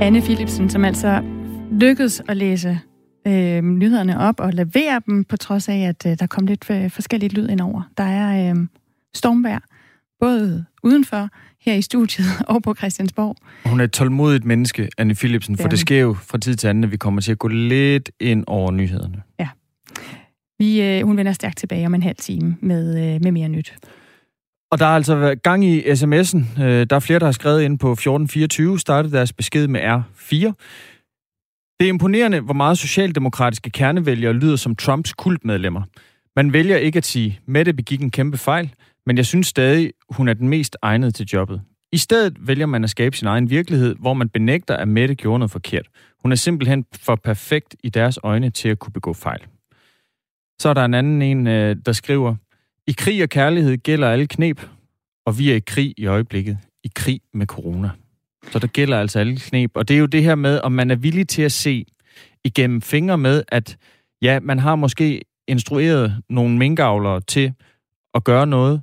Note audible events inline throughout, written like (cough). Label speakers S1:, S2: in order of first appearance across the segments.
S1: Anne Philipsen, som altså lykkedes at læse øh, nyhederne op og levere dem, på trods af, at øh, der kom lidt øh, forskelligt lyd indover. Der er øh, stormvær, både udenfor, her i studiet (laughs) og på Christiansborg.
S2: Hun er et tålmodigt menneske, Anne Philipsen, for det sker jo fra tid til anden, at vi kommer til at gå lidt ind over nyhederne.
S1: Ja. Vi, øh, hun vender stærkt tilbage om en halv time med, øh, med mere nyt.
S2: Og der er altså gang i sms'en. Øh, der er flere, der har skrevet ind på 1424, startede deres besked med R4. Det er imponerende, hvor meget socialdemokratiske kernevælgere lyder som Trumps kultmedlemmer. Man vælger ikke at sige, Mette begik en kæmpe fejl, men jeg synes stadig, hun er den mest egnede til jobbet. I stedet vælger man at skabe sin egen virkelighed, hvor man benægter, at Mette gjorde noget forkert. Hun er simpelthen for perfekt i deres øjne til at kunne begå fejl. Så er der en anden en, øh, der skriver, i krig og kærlighed gælder alle knep, og vi er i krig i øjeblikket. I krig med corona. Så der gælder altså alle knep. Og det er jo det her med, om man er villig til at se igennem fingre med, at ja, man har måske instrueret nogle minkavlere til at gøre noget,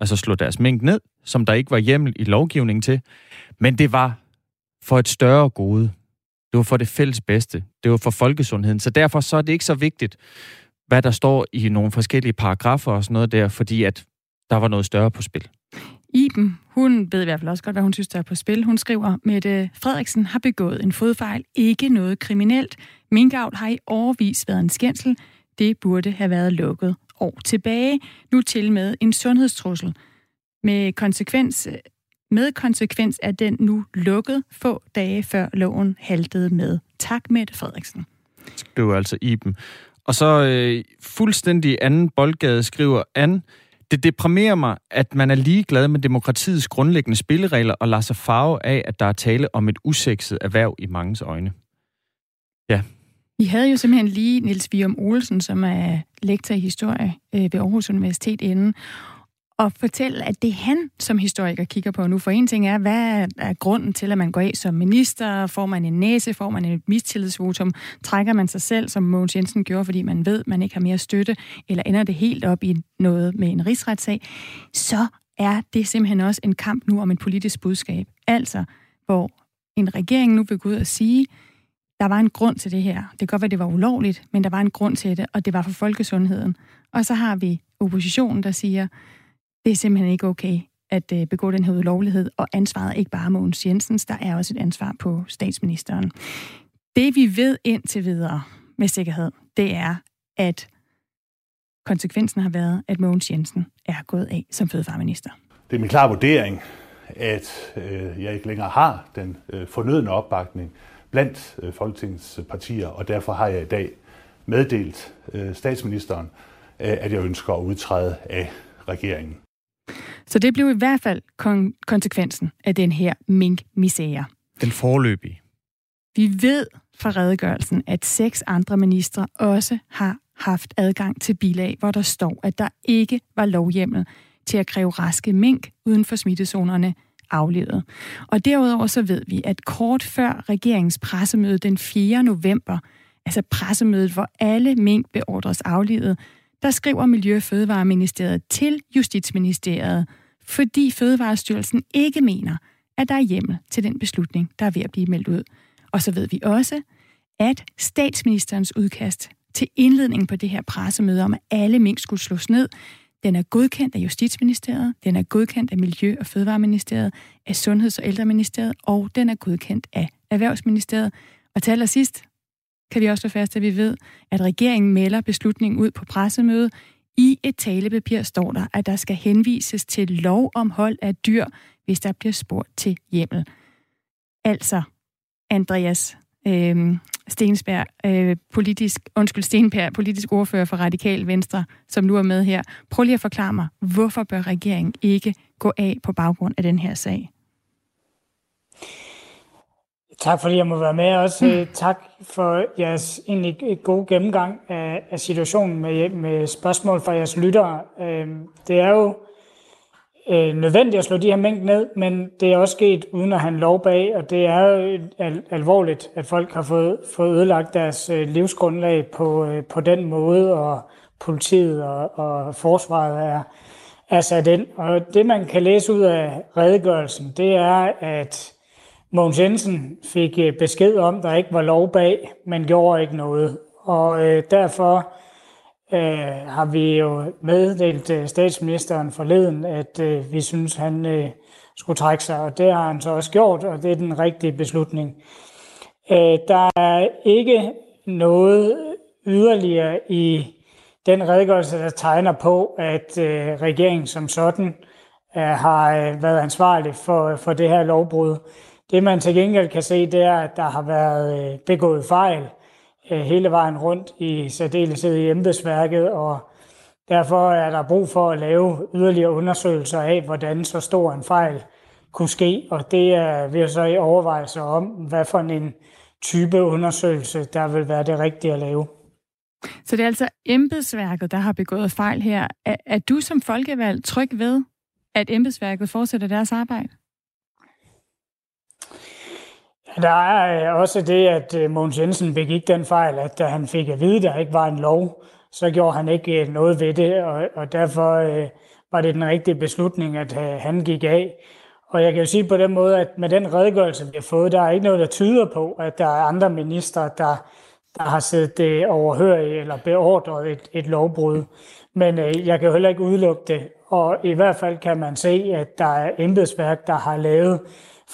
S2: altså slå deres mink ned, som der ikke var hjemmel i lovgivningen til, men det var for et større gode. Det var for det fælles bedste. Det var for folkesundheden. Så derfor så er det ikke så vigtigt, hvad der står i nogle forskellige paragrafer og sådan noget der, fordi at der var noget større på spil.
S1: Iben, hun ved i hvert fald også godt, hvad hun synes, der er på spil. Hun skriver, Mette Frederiksen har begået en fodfejl, ikke noget kriminelt. Minkavl har i overvis været en skændsel. Det burde have været lukket år tilbage. Nu til med en sundhedstrussel. Med konsekvens, med konsekvens er den nu lukket få dage før loven haltede med. Tak, Mette Frederiksen.
S2: Skriver altså Iben. Og så øh, fuldstændig anden boldgade skriver an, det deprimerer mig, at man er ligeglad med demokratiets grundlæggende spilleregler og lader sig farve af, at der er tale om et usekset erhverv i mangens øjne. Ja.
S1: Vi havde jo simpelthen lige Niels Vium Olsen, som er lektor i historie øh, ved Aarhus Universitet inden, at fortælle, at det han som historiker kigger på nu. For en ting er, hvad er grunden til, at man går af som minister? Får man en næse? Får man et mistillidsvotum? Trækker man sig selv, som Mogens Jensen gjorde, fordi man ved, man ikke har mere støtte? Eller ender det helt op i noget med en rigsretssag? Så er det simpelthen også en kamp nu om et politisk budskab. Altså, hvor en regering nu vil gå ud og sige, der var en grund til det her. Det kan godt være, det var ulovligt, men der var en grund til det, og det var for folkesundheden. Og så har vi oppositionen, der siger, det er simpelthen ikke okay at øh, begå den her ulovlighed, og ansvaret er ikke bare Mogens Jensens, der er også et ansvar på statsministeren. Det vi ved indtil videre med sikkerhed, det er, at konsekvensen har været, at Mogens Jensen er gået af som fødevareminister.
S3: Det er min klare vurdering, at øh, jeg ikke længere har den øh, fornødne opbakning blandt øh, Folketingets partier, og derfor har jeg i dag meddelt øh, statsministeren, øh, at jeg ønsker at udtræde af regeringen.
S1: Så det blev i hvert fald kon- konsekvensen af den her mink-misære.
S2: Den forløbige.
S1: Vi ved fra redegørelsen, at seks andre ministre også har haft adgang til bilag, hvor der står, at der ikke var lovhjemmel til at kræve raske mink uden for smittezonerne aflevet. Og derudover så ved vi, at kort før regeringens pressemøde den 4. november, altså pressemødet, hvor alle mink beordres aflevet, der skriver Miljø- og Fødevareministeriet til Justitsministeriet, fordi Fødevarestyrelsen ikke mener, at der er hjemmel til den beslutning, der er ved at blive meldt ud. Og så ved vi også, at statsministerens udkast til indledningen på det her pressemøde om, at alle mink skulle slås ned, den er godkendt af Justitsministeriet, den er godkendt af Miljø- og Fødevareministeriet, af Sundheds- og Ældreministeriet, og den er godkendt af Erhvervsministeriet. Og til allersidst, kan vi også slå fast, at vi ved, at regeringen melder beslutningen ud på pressemøde. I et talepapir står der, at der skal henvises til lov om hold af dyr, hvis der bliver spurgt til hjemmel. Altså, Andreas øh, Stensberg, øh, politisk, undskyld, Stenberg, politisk ordfører for Radikal Venstre, som nu er med her. Prøv lige at forklare mig, hvorfor bør regeringen ikke gå af på baggrund af den her sag?
S4: Tak fordi jeg må være med også. Mm. (laughs) Tak for jeres egentlig gode gennemgang af, af situationen med, med spørgsmål fra jeres lyttere. Øhm, det er jo øh, nødvendigt at slå de her mængder ned, men det er også sket uden at have en lov bag, og det er jo al- alvorligt, at folk har fået, fået ødelagt deres øh, livsgrundlag på, øh, på den måde, og politiet og, og forsvaret er, er sat ind. Og det, man kan læse ud af redegørelsen, det er, at Mogens Jensen fik øh, besked om, der ikke var lov bag, men gjorde ikke noget. Og øh, derfor øh, har vi jo meddelt øh, statsministeren forleden, at øh, vi synes, han øh, skulle trække sig, og det har han så også gjort, og det er den rigtige beslutning. Øh, der er ikke noget yderligere i den redegørelse, der tegner på, at øh, regeringen som sådan øh, har øh, været ansvarlig for, for det her lovbrud. Det man til gengæld kan se, det er, at der har været øh, begået fejl øh, hele vejen rundt i særdeleshed i embedsværket, og derfor er der brug for at lave yderligere undersøgelser af, hvordan så stor en fejl kunne ske, og det er vi så i overvejelse om, hvad for en type undersøgelse, der vil være det rigtige at lave.
S1: Så det er altså embedsværket, der har begået fejl her. Er, er du som folkevalg tryg ved, at embedsværket fortsætter deres arbejde?
S4: Der er øh, også det, at øh, Mogens Jensen begik den fejl, at da han fik at vide, at der ikke var en lov, så gjorde han ikke øh, noget ved det, og, og derfor øh, var det den rigtige beslutning, at øh, han gik af. Og jeg kan jo sige på den måde, at med den redegørelse, vi har fået, der er ikke noget, der tyder på, at der er andre ministre, der, der har siddet øh, overhørig eller beordret et, et lovbrud. Men øh, jeg kan jo heller ikke udelukke det. Og i hvert fald kan man se, at der er embedsværk, der har lavet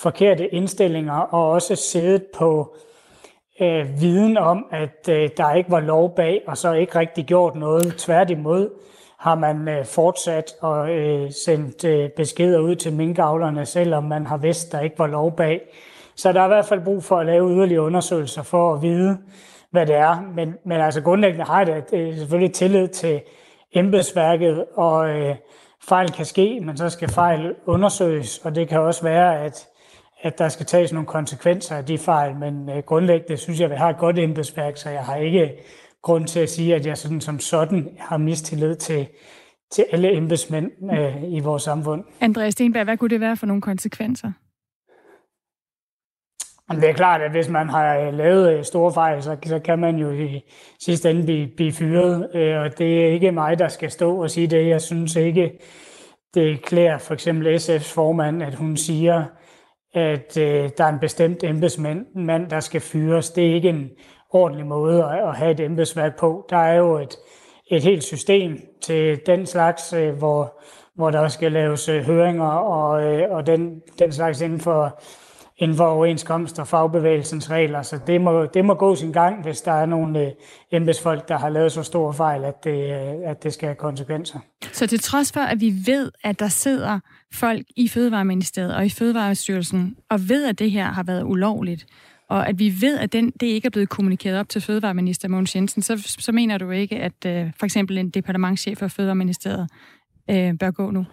S4: forkerte indstillinger og også siddet på øh, viden om, at øh, der ikke var lov bag, og så ikke rigtig gjort noget. Tværtimod har man øh, fortsat og øh, sendt øh, beskeder ud til minkavlerne, selvom man har vidst, der ikke var lov bag. Så der er i hvert fald brug for at lave yderligere undersøgelser for at vide, hvad det er. Men, men altså grundlæggende har jeg det øh, selvfølgelig tillid til embedsværket, og øh, fejl kan ske, men så skal fejl undersøges, og det kan også være, at at der skal tages nogle konsekvenser af de fejl, men øh, grundlæggende synes jeg, at vi har et godt embedsværk, så jeg har ikke grund til at sige, at jeg sådan som sådan har mistillid til, til alle embedsmænd øh, i vores samfund.
S1: Andreas Stenberg, hvad kunne det være for nogle konsekvenser?
S4: Det er klart, at hvis man har øh, lavet øh, store fejl, så, så kan man jo i sidste ende blive, blive fyret. Øh, og det er ikke mig, der skal stå og sige det. Jeg synes ikke, det klæder for eksempel SF's formand, at hun siger, at øh, der er en bestemt embedsmand, mand, der skal fyres. Det er ikke en ordentlig måde at, at have et embedsværk på. Der er jo et, et helt system til den slags, øh, hvor, hvor der skal laves øh, høringer og, øh, og den, den slags inden for, inden for overenskomst og fagbevægelsens regler. Så det må, det må gå sin gang, hvis der er nogle øh, embedsfolk, der har lavet så store fejl, at det, øh, at det skal have konsekvenser.
S1: Så til trods for, at vi ved, at der sidder folk i Fødevareministeriet og i Fødevarestyrelsen, og ved, at det her har været ulovligt, og at vi ved, at den, det ikke er blevet kommunikeret op til Fødevareminister Mogens Jensen, så, så mener du ikke, at øh, for eksempel en departementchef for Fødevareministeriet øh, bør gå nu?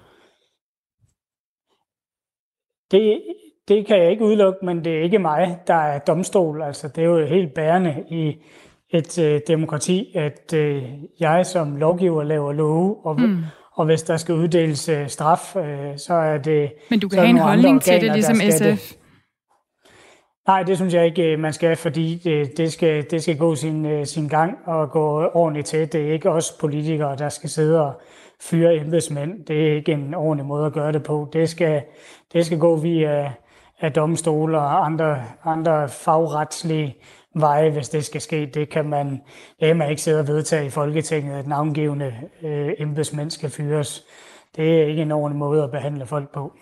S4: Det, det kan jeg ikke udelukke, men det er ikke mig, der er domstol. Altså, det er jo helt bærende i et øh, demokrati, at øh, jeg som lovgiver laver love, og, mm. Og hvis der skal uddeles øh, straf, øh, så er det...
S1: Men du kan have en holdning organer, til det, ligesom SF? Det.
S4: Nej, det synes jeg ikke, øh, man skal, fordi det, det, skal, det skal gå sin, sin gang og gå ordentligt til. Det er ikke os politikere, der skal sidde og fyre embedsmænd. Det er ikke en ordentlig måde at gøre det på. Det skal, det skal gå via af domstole og andre, andre fagretslige veje, hvis det skal ske. Det kan man, det kan man ikke sidde og vedtage i Folketinget, at navngivende øh, embedsmænd skal fyres. Det er ikke en ordentlig måde at behandle folk på.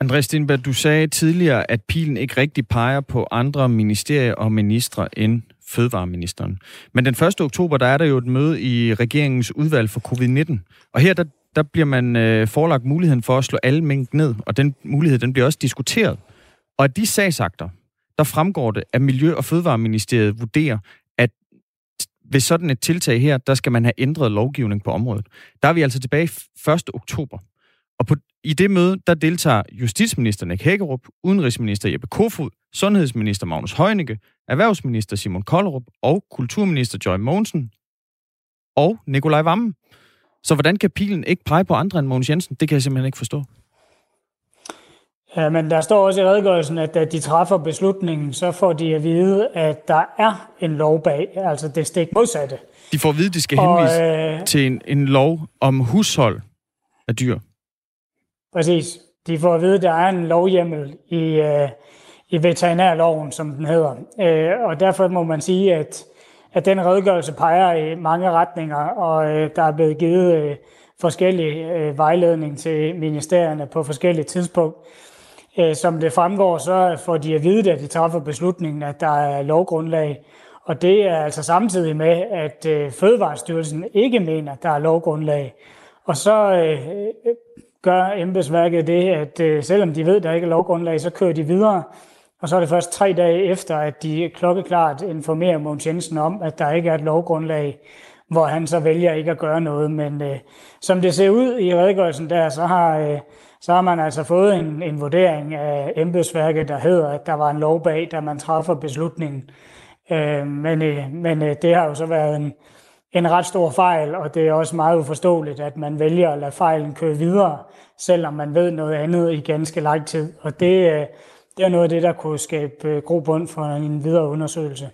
S2: Andreas Stenberg, du sagde tidligere, at pilen ikke rigtig peger på andre ministerier og ministre end fødevareministeren. Men den 1. oktober, der er der jo et møde i regeringens udvalg for covid-19. Og her der, der bliver man øh, forelagt muligheden for at slå alle mink ned, og den mulighed den bliver også diskuteret. Og de sagsakter, der fremgår det, at Miljø- og Fødevareministeriet vurderer, at ved sådan et tiltag her, der skal man have ændret lovgivning på området. Der er vi altså tilbage 1. oktober. Og på, i det møde, der deltager justitsminister Nick Hækkerup, udenrigsminister Jeppe Kofod, sundhedsminister Magnus Heunicke, erhvervsminister Simon Kollerup og kulturminister Joy Mogensen og Nikolaj Vammen. Så hvordan kan pilen ikke pege på andre end Mogens Jensen? Det kan jeg simpelthen ikke forstå.
S4: Ja, men der står også i redegørelsen, at da de træffer beslutningen, så får de at vide, at der er en lov bag, altså det stik modsatte.
S2: De får at vide, at de skal henvise og, øh, til en, en lov om hushold af dyr.
S4: Præcis. De får at vide, at der er en lovhjemmel i, øh, i veterinærloven, som den hedder. Øh, og derfor må man sige, at, at den redegørelse peger i mange retninger, og øh, der er blevet givet øh, forskellige øh, vejledning til ministerierne på forskellige tidspunkt. Øh, som det fremgår, så får de at vide, at de træffer beslutningen, at der er lovgrundlag. Og det er altså samtidig med, at øh, Fødevarestyrelsen ikke mener, at der er lovgrundlag. Og så øh, gør embedsværket det, at selvom de ved, at der ikke er lovgrundlag, så kører de videre. Og så er det først tre dage efter, at de klokkeklart informerer Mogens Jensen om, at der ikke er et lovgrundlag, hvor han så vælger ikke at gøre noget. Men øh, som det ser ud i redegørelsen der, så har, øh, så har man altså fået en, en vurdering af embedsværket, der hedder, at der var en lov bag, da man træffer beslutningen. Øh, men øh, men øh, det har jo så været en, en ret stor fejl, og det er også meget uforståeligt, at man vælger at lade fejlen køre videre, selvom man ved noget andet i ganske lang tid. Og det, øh, det er noget af det, der kunne skabe øh, grobund for en videre undersøgelse.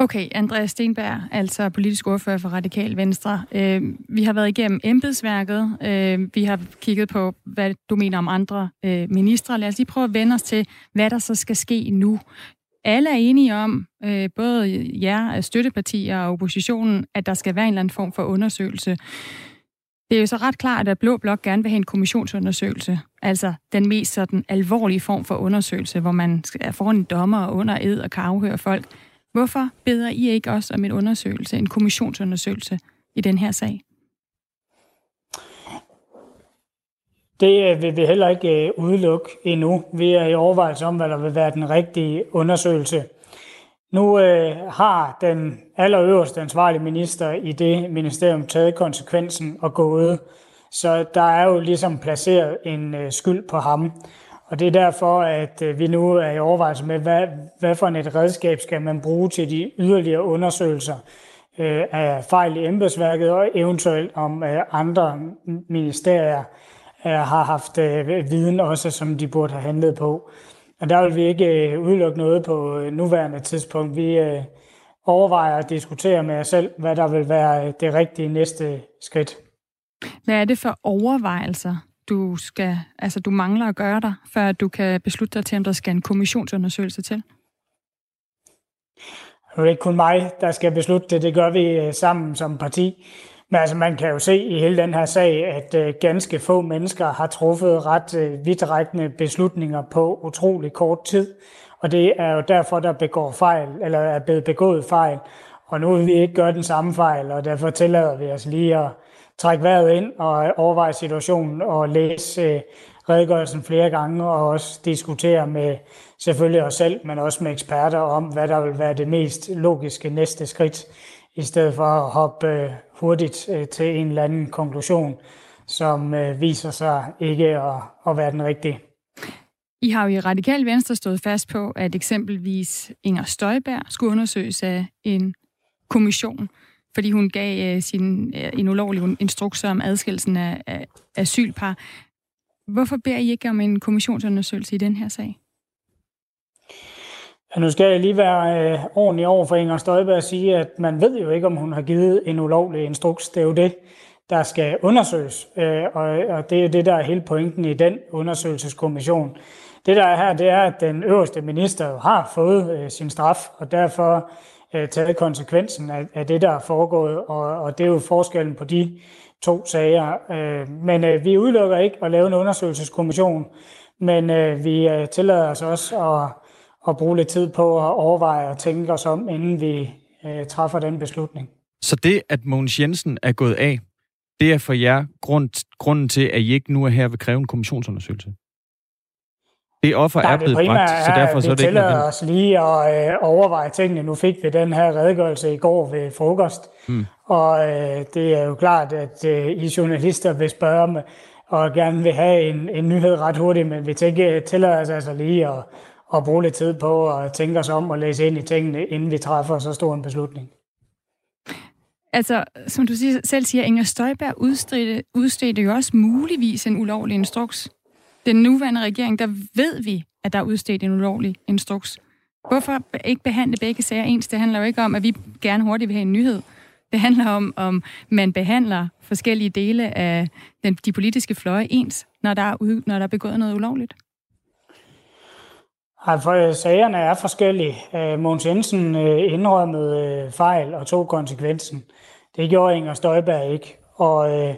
S1: Okay, Andreas Stenberg, altså politisk ordfører for Radikal Venstre. Øh, vi har været igennem embedsværket. Øh, vi har kigget på, hvad du mener om andre øh, ministre. Lad os lige prøve at vende os til, hvad der så skal ske nu. Alle er enige om, øh, både jer, støttepartier og oppositionen, at der skal være en eller anden form for undersøgelse. Det er jo så ret klart, at Blå Blok gerne vil have en kommissionsundersøgelse. Altså den mest sådan alvorlige form for undersøgelse, hvor man er foran en dommer og under ed og kan afhøre folk. Hvorfor beder I ikke også om en undersøgelse, en kommissionsundersøgelse i den her sag?
S4: Det øh, vil vi heller ikke øh, udelukke endnu. Vi er i overvejelse om, hvad der vil være den rigtige undersøgelse. Nu øh, har den allerøverste ansvarlige minister i det ministerium taget konsekvensen og gået. Så der er jo ligesom placeret en øh, skyld på ham. Og det er derfor, at øh, vi nu er i overvejelse med, hvad, hvad for et redskab skal man bruge til de yderligere undersøgelser øh, af fejl i embedsværket, og eventuelt om øh, andre ministerier øh, har haft øh, viden også, som de burde have handlet på. Og der vil vi ikke øh, udelukke noget på øh, nuværende tidspunkt. Vi øh, overvejer at diskutere med os selv, hvad der vil være øh, det rigtige næste skridt.
S1: Hvad er det for overvejelser, du skal, altså du mangler at gøre dig, før du kan beslutte dig til, om der skal en kommissionsundersøgelse til?
S4: Det er ikke kun mig, der skal beslutte det. Det gør vi øh, sammen som parti. Men altså, man kan jo se i hele den her sag, at øh, ganske få mennesker har truffet ret øh, vidtrækkende beslutninger på utrolig kort tid. Og det er jo derfor, der begår fejl, eller er blevet begået fejl. Og nu vil vi ikke gøre den samme fejl, og derfor tillader vi os lige at trække vejret ind og overveje situationen og læse øh, redegørelsen flere gange og også diskutere med selvfølgelig os selv, men også med eksperter om, hvad der vil være det mest logiske næste skridt i stedet for at hoppe øh, hurtigt øh, til en eller anden konklusion, som øh, viser sig ikke at, at være den rigtige.
S1: I har jo i Radikal Venstre stået fast på, at eksempelvis Inger Støjberg skulle undersøges af en kommission, fordi hun gav øh, sin øh, en ulovlig instruks om adskillelsen af, af asylpar. Hvorfor beder I ikke om en kommissionsundersøgelse i den her sag?
S4: Ja, nu skal jeg lige være øh, ordentlig over for Inger Støjberg og sige, at man ved jo ikke, om hun har givet en ulovlig instruks. Det er jo det, der skal undersøges, øh, og, og det er det, der er hele pointen i den undersøgelseskommission. Det, der er her, det er, at den øverste minister jo har fået øh, sin straf, og derfor øh, taget konsekvensen af, af det, der er foregået, og, og det er jo forskellen på de to sager. Øh, men øh, vi udelukker ikke at lave en undersøgelseskommission, men øh, vi øh, tillader os også at at bruge lidt tid på at overveje og tænke os om, inden vi øh, træffer den beslutning.
S2: Så det, at Mogens Jensen er gået af, det er for jer grund, grunden til, at I ikke nu er her ved kræve en kommissionsundersøgelse? Det offer Nej, er blevet bragt, så derfor så er det ikke
S4: nødvendigt. os lige at øh, overveje tingene. Nu fik vi den her redegørelse i går ved frokost, mm. og øh, det er jo klart, at øh, I journalister vil spørge mig, og gerne vil have en, en nyhed ret hurtigt, men vi tænker, tillader os altså lige at, at bruge lidt tid på at tænke os om og læse ind i tingene, inden vi træffer så stor en beslutning.
S1: Altså, som du selv siger, Inger Støjberg udstedte, udstedte jo også muligvis en ulovlig instruks. Den nuværende regering, der ved vi, at der er udstedt en ulovlig instruks. Hvorfor ikke behandle begge sager ens? Det handler jo ikke om, at vi gerne hurtigt vil have en nyhed. Det handler om, om man behandler forskellige dele af den, de politiske fløje ens, når der, er, når der er begået noget ulovligt.
S4: for øh, sagerne er forskellige. Øh, Mogens Jensen øh, indrømmede fejl og tog konsekvensen. Det gjorde Inger Støjberg ikke. Og øh,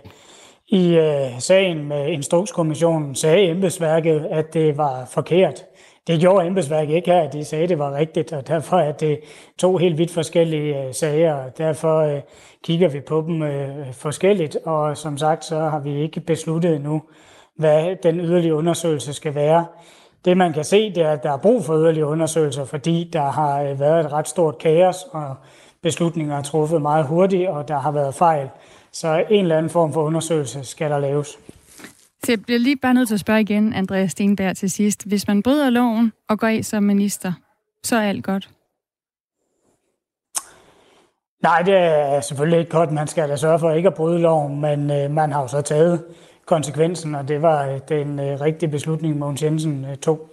S4: i øh, sagen med Instrukskommissionen sagde embedsværket, at det var forkert. Det gjorde embedsværket ikke her. De sagde, at det var rigtigt, og derfor er det to helt vidt forskellige øh, sager. Og derfor øh, kigger vi på dem øh, forskelligt, og som sagt, så har vi ikke besluttet endnu, hvad den yderligere undersøgelse skal være. Det man kan se, det er, at der er brug for yderligere undersøgelser, fordi der har øh, været et ret stort kaos, og beslutninger er truffet meget hurtigt, og der har været fejl. Så en eller anden form for undersøgelse skal der laves.
S1: Så jeg bliver lige bare nødt til at spørge igen, Andreas Stenberg, til sidst. Hvis man bryder loven og går af som minister, så er alt godt?
S4: Nej, det er selvfølgelig ikke godt. Man skal da sørge for ikke at bryde loven, men øh, man har jo så taget konsekvensen, og det var den øh, rigtige beslutning, Mogens Jensen øh, tog.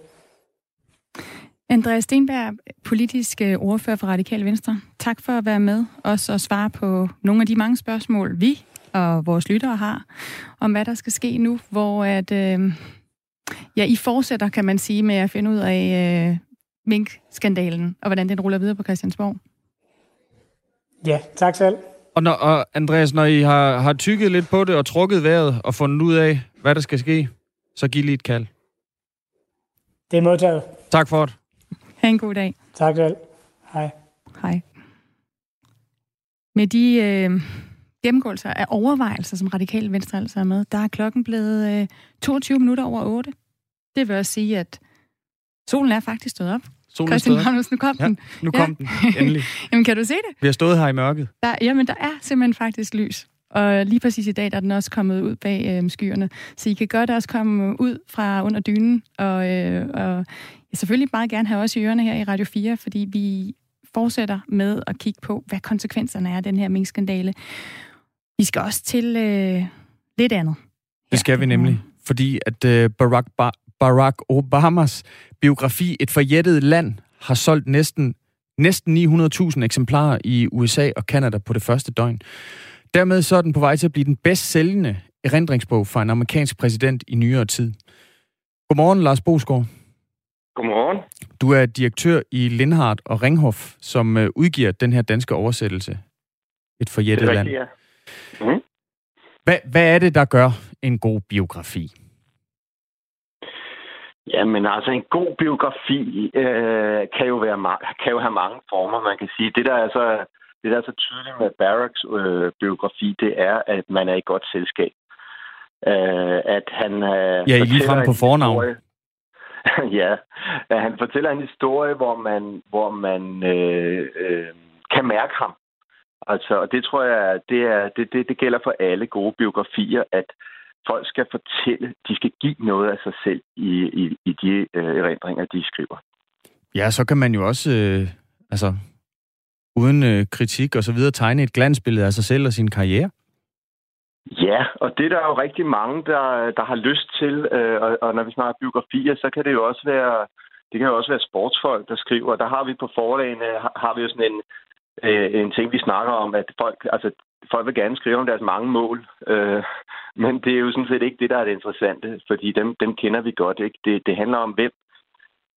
S1: Andreas Stenberg, politisk øh, ordfører for Radikal Venstre. Tak for at være med os og svare på nogle af de mange spørgsmål, vi og vores lyttere har, om hvad der skal ske nu, hvor at, øh, ja, I fortsætter, kan man sige, med at finde ud af øh, mink-skandalen, og hvordan den ruller videre på Christiansborg.
S4: Ja, tak selv.
S2: Og, når, og Andreas, når I har, har tykket lidt på det og trukket vejret og fundet ud af, hvad der skal ske, så giv lige et kald.
S4: Det er modtaget.
S2: Tak for det.
S1: Ha' en god dag.
S4: Tak selv. Hej.
S1: Hej. Med de øh, gennemgåelser af overvejelser, som Radikale Venstre altså er med, der er klokken blevet øh, 22 minutter over 8. Det vil også sige, at solen er faktisk stået op.
S2: Solen
S1: Christian
S2: stået.
S1: Magnus, nu kom
S2: Ja,
S1: den.
S2: nu kom den. Endelig. (laughs)
S1: Jamen, kan du se det?
S2: Vi har stået her i mørket.
S1: Der, jamen, der er simpelthen faktisk lys. Og lige præcis i dag, der er den også kommet ud bag øh, skyerne. Så I kan godt også komme ud fra under dynen. Og, øh, og jeg selvfølgelig meget gerne have os i ørerne her i Radio 4, fordi vi fortsætter med at kigge på, hvad konsekvenserne er af den her minkskandale. Vi skal også til øh, lidt andet.
S2: Det skal vi nemlig. Fordi at øh, Barack, ba- Barack Obamas biografi Et forjættet land har solgt næsten, næsten 900.000 eksemplarer i USA og Kanada på det første døgn. Dermed så er den på vej til at blive den bedst sælgende erindringsbog for en amerikansk præsident i nyere tid. Godmorgen, Lars Bosgaard.
S5: Godmorgen.
S2: Du er direktør i Lindhardt og Ringhof, som øh, udgiver den her danske oversættelse. Et forjættet land.
S5: rigtigt, ja. Mm.
S2: Hvad, hvad er det, der gør en god biografi?
S5: Jamen altså, en god biografi øh, kan, jo være kan jo have mange former, man kan sige. Det, der er så, det, der er så tydeligt med Barracks øh, biografi, det er, at man er i godt selskab. Øh, at han øh,
S2: Ja, I lige frem på fornavn.
S5: historie- (laughs) ja, at han fortæller en historie, hvor man, hvor man øh, øh, kan mærke ham. Altså, og det tror jeg, det, er, det, det, det gælder for alle gode biografier, at folk skal fortælle, de skal give noget af sig selv i, i, i de øh, erindringer, de skriver.
S2: Ja, så kan man jo også, øh, altså, uden øh, kritik og så videre, tegne et glansbillede af sig selv og sin karriere.
S5: Ja, og det er der jo rigtig mange, der, der har lyst til. Øh, og, og når vi snakker biografier, så kan det jo også være, det kan jo også være sportsfolk, der skriver. Der har vi på forlagene, har, har vi jo sådan en, øh, en ting, vi snakker om, at folk, altså, folk vil gerne skrive om deres mange mål. Øh, men det er jo sådan set ikke det, der er det interessante, fordi dem, dem kender vi godt. Ikke? Det, det handler om, hvem,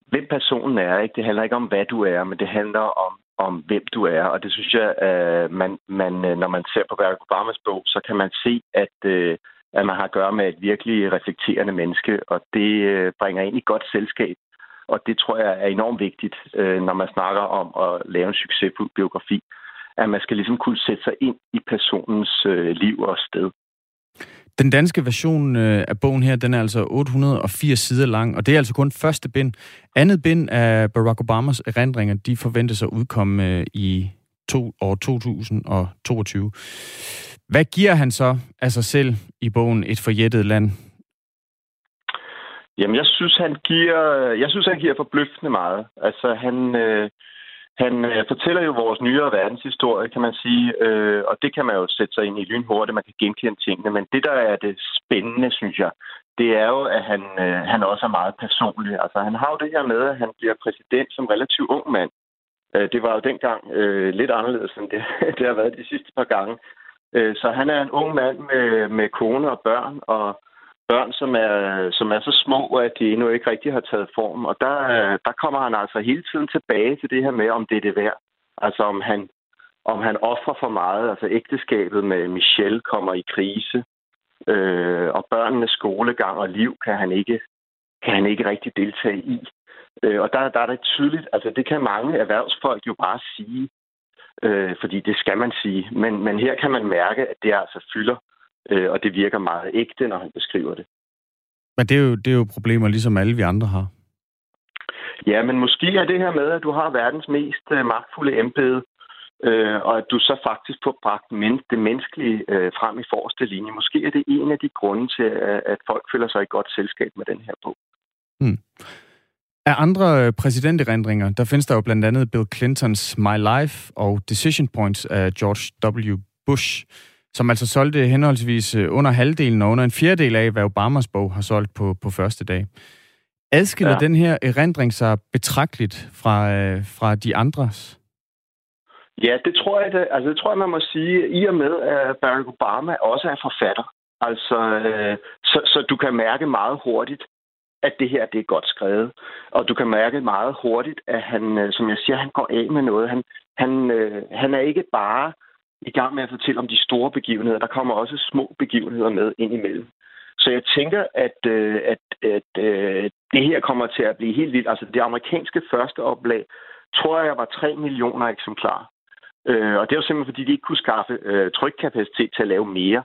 S5: hvem personen er. Ikke? Det handler ikke om, hvad du er, men det handler om, om hvem du er. Og det synes jeg, øh, man, man, øh, når man ser på Barack Obamas bog, så kan man se, at, øh, at man har at gøre med et virkelig reflekterende menneske, og det øh, bringer ind i godt selskab. Og det tror jeg er enormt vigtigt, øh, når man snakker om at lave en succesfuld biografi, at man skal ligesom kunne sætte sig ind i personens øh, liv og sted.
S2: Den danske version øh, af bogen her, den er altså 880 sider lang, og det er altså kun første bind. Andet bind af Barack Obamas erindringer, de forventes at udkomme øh, i to, år 2022. Hvad giver han så af sig selv i bogen Et forjættet land?
S5: Jamen, jeg synes, han giver, jeg synes, han giver forbløffende meget. Altså, han, øh, han øh, fortæller jo vores nyere verdenshistorie, kan man sige, øh, og det kan man jo sætte sig ind i lynhurtigt, man kan genkende tingene, men det, der er det spændende, synes jeg, det er jo, at han, øh, han også er meget personlig. Altså, han har jo det her med, at han bliver præsident som relativt ung mand. Øh, det var jo dengang øh, lidt anderledes, end det, (laughs) det har været de sidste par gange. Øh, så han er en ung mand med, med kone og børn, og børn, som er, som er så små, at de endnu ikke rigtig har taget form. Og der, der kommer han altså hele tiden tilbage til det her med, om det er det værd. Altså om han, om han offrer for meget. Altså ægteskabet med Michelle kommer i krise, øh, og børnenes skolegang og liv kan han ikke, kan han ikke rigtig deltage i. Øh, og der, der er det tydeligt, altså det kan mange erhvervsfolk jo bare sige, øh, fordi det skal man sige. Men, men her kan man mærke, at det altså fylder, øh, og det virker meget ægte, når han beskriver det.
S2: Men det er jo, det er jo problemer, ligesom alle vi andre har.
S5: Ja, men måske er det her med, at du har verdens mest øh, magtfulde embede, øh, og at du så faktisk får bragt men- det menneskelige øh, frem i forreste linje. Måske er det en af de grunde til, at, at folk føler sig i godt selskab med den her bog.
S2: Hmm. Af andre øh, præsidenterindringer, der findes der jo blandt andet Bill Clintons My Life og Decision Points af George W. Bush, som altså solgte henholdsvis øh, under halvdelen og under en fjerdedel af, hvad Obamas bog har solgt på, på første dag. Adskiller ja. den her erindring sig betragteligt fra, øh, fra de andres?
S5: Ja, det tror jeg, det, altså det tror jeg, man må sige, i og med, at Barack Obama også er forfatter. Altså, øh, så, så du kan mærke meget hurtigt, at det her det er godt skrevet. Og du kan mærke meget hurtigt, at han, som jeg siger, han går af med noget. Han, han, øh, han er ikke bare i gang med at fortælle om de store begivenheder. Der kommer også små begivenheder med ind imellem. Så jeg tænker, at, øh, at, at, øh, det her kommer til at blive helt vildt. Altså det amerikanske første oplag, tror jeg var 3 millioner eksemplarer. Øh, og det var simpelthen, fordi de ikke kunne skaffe øh, trykkapacitet til at lave mere.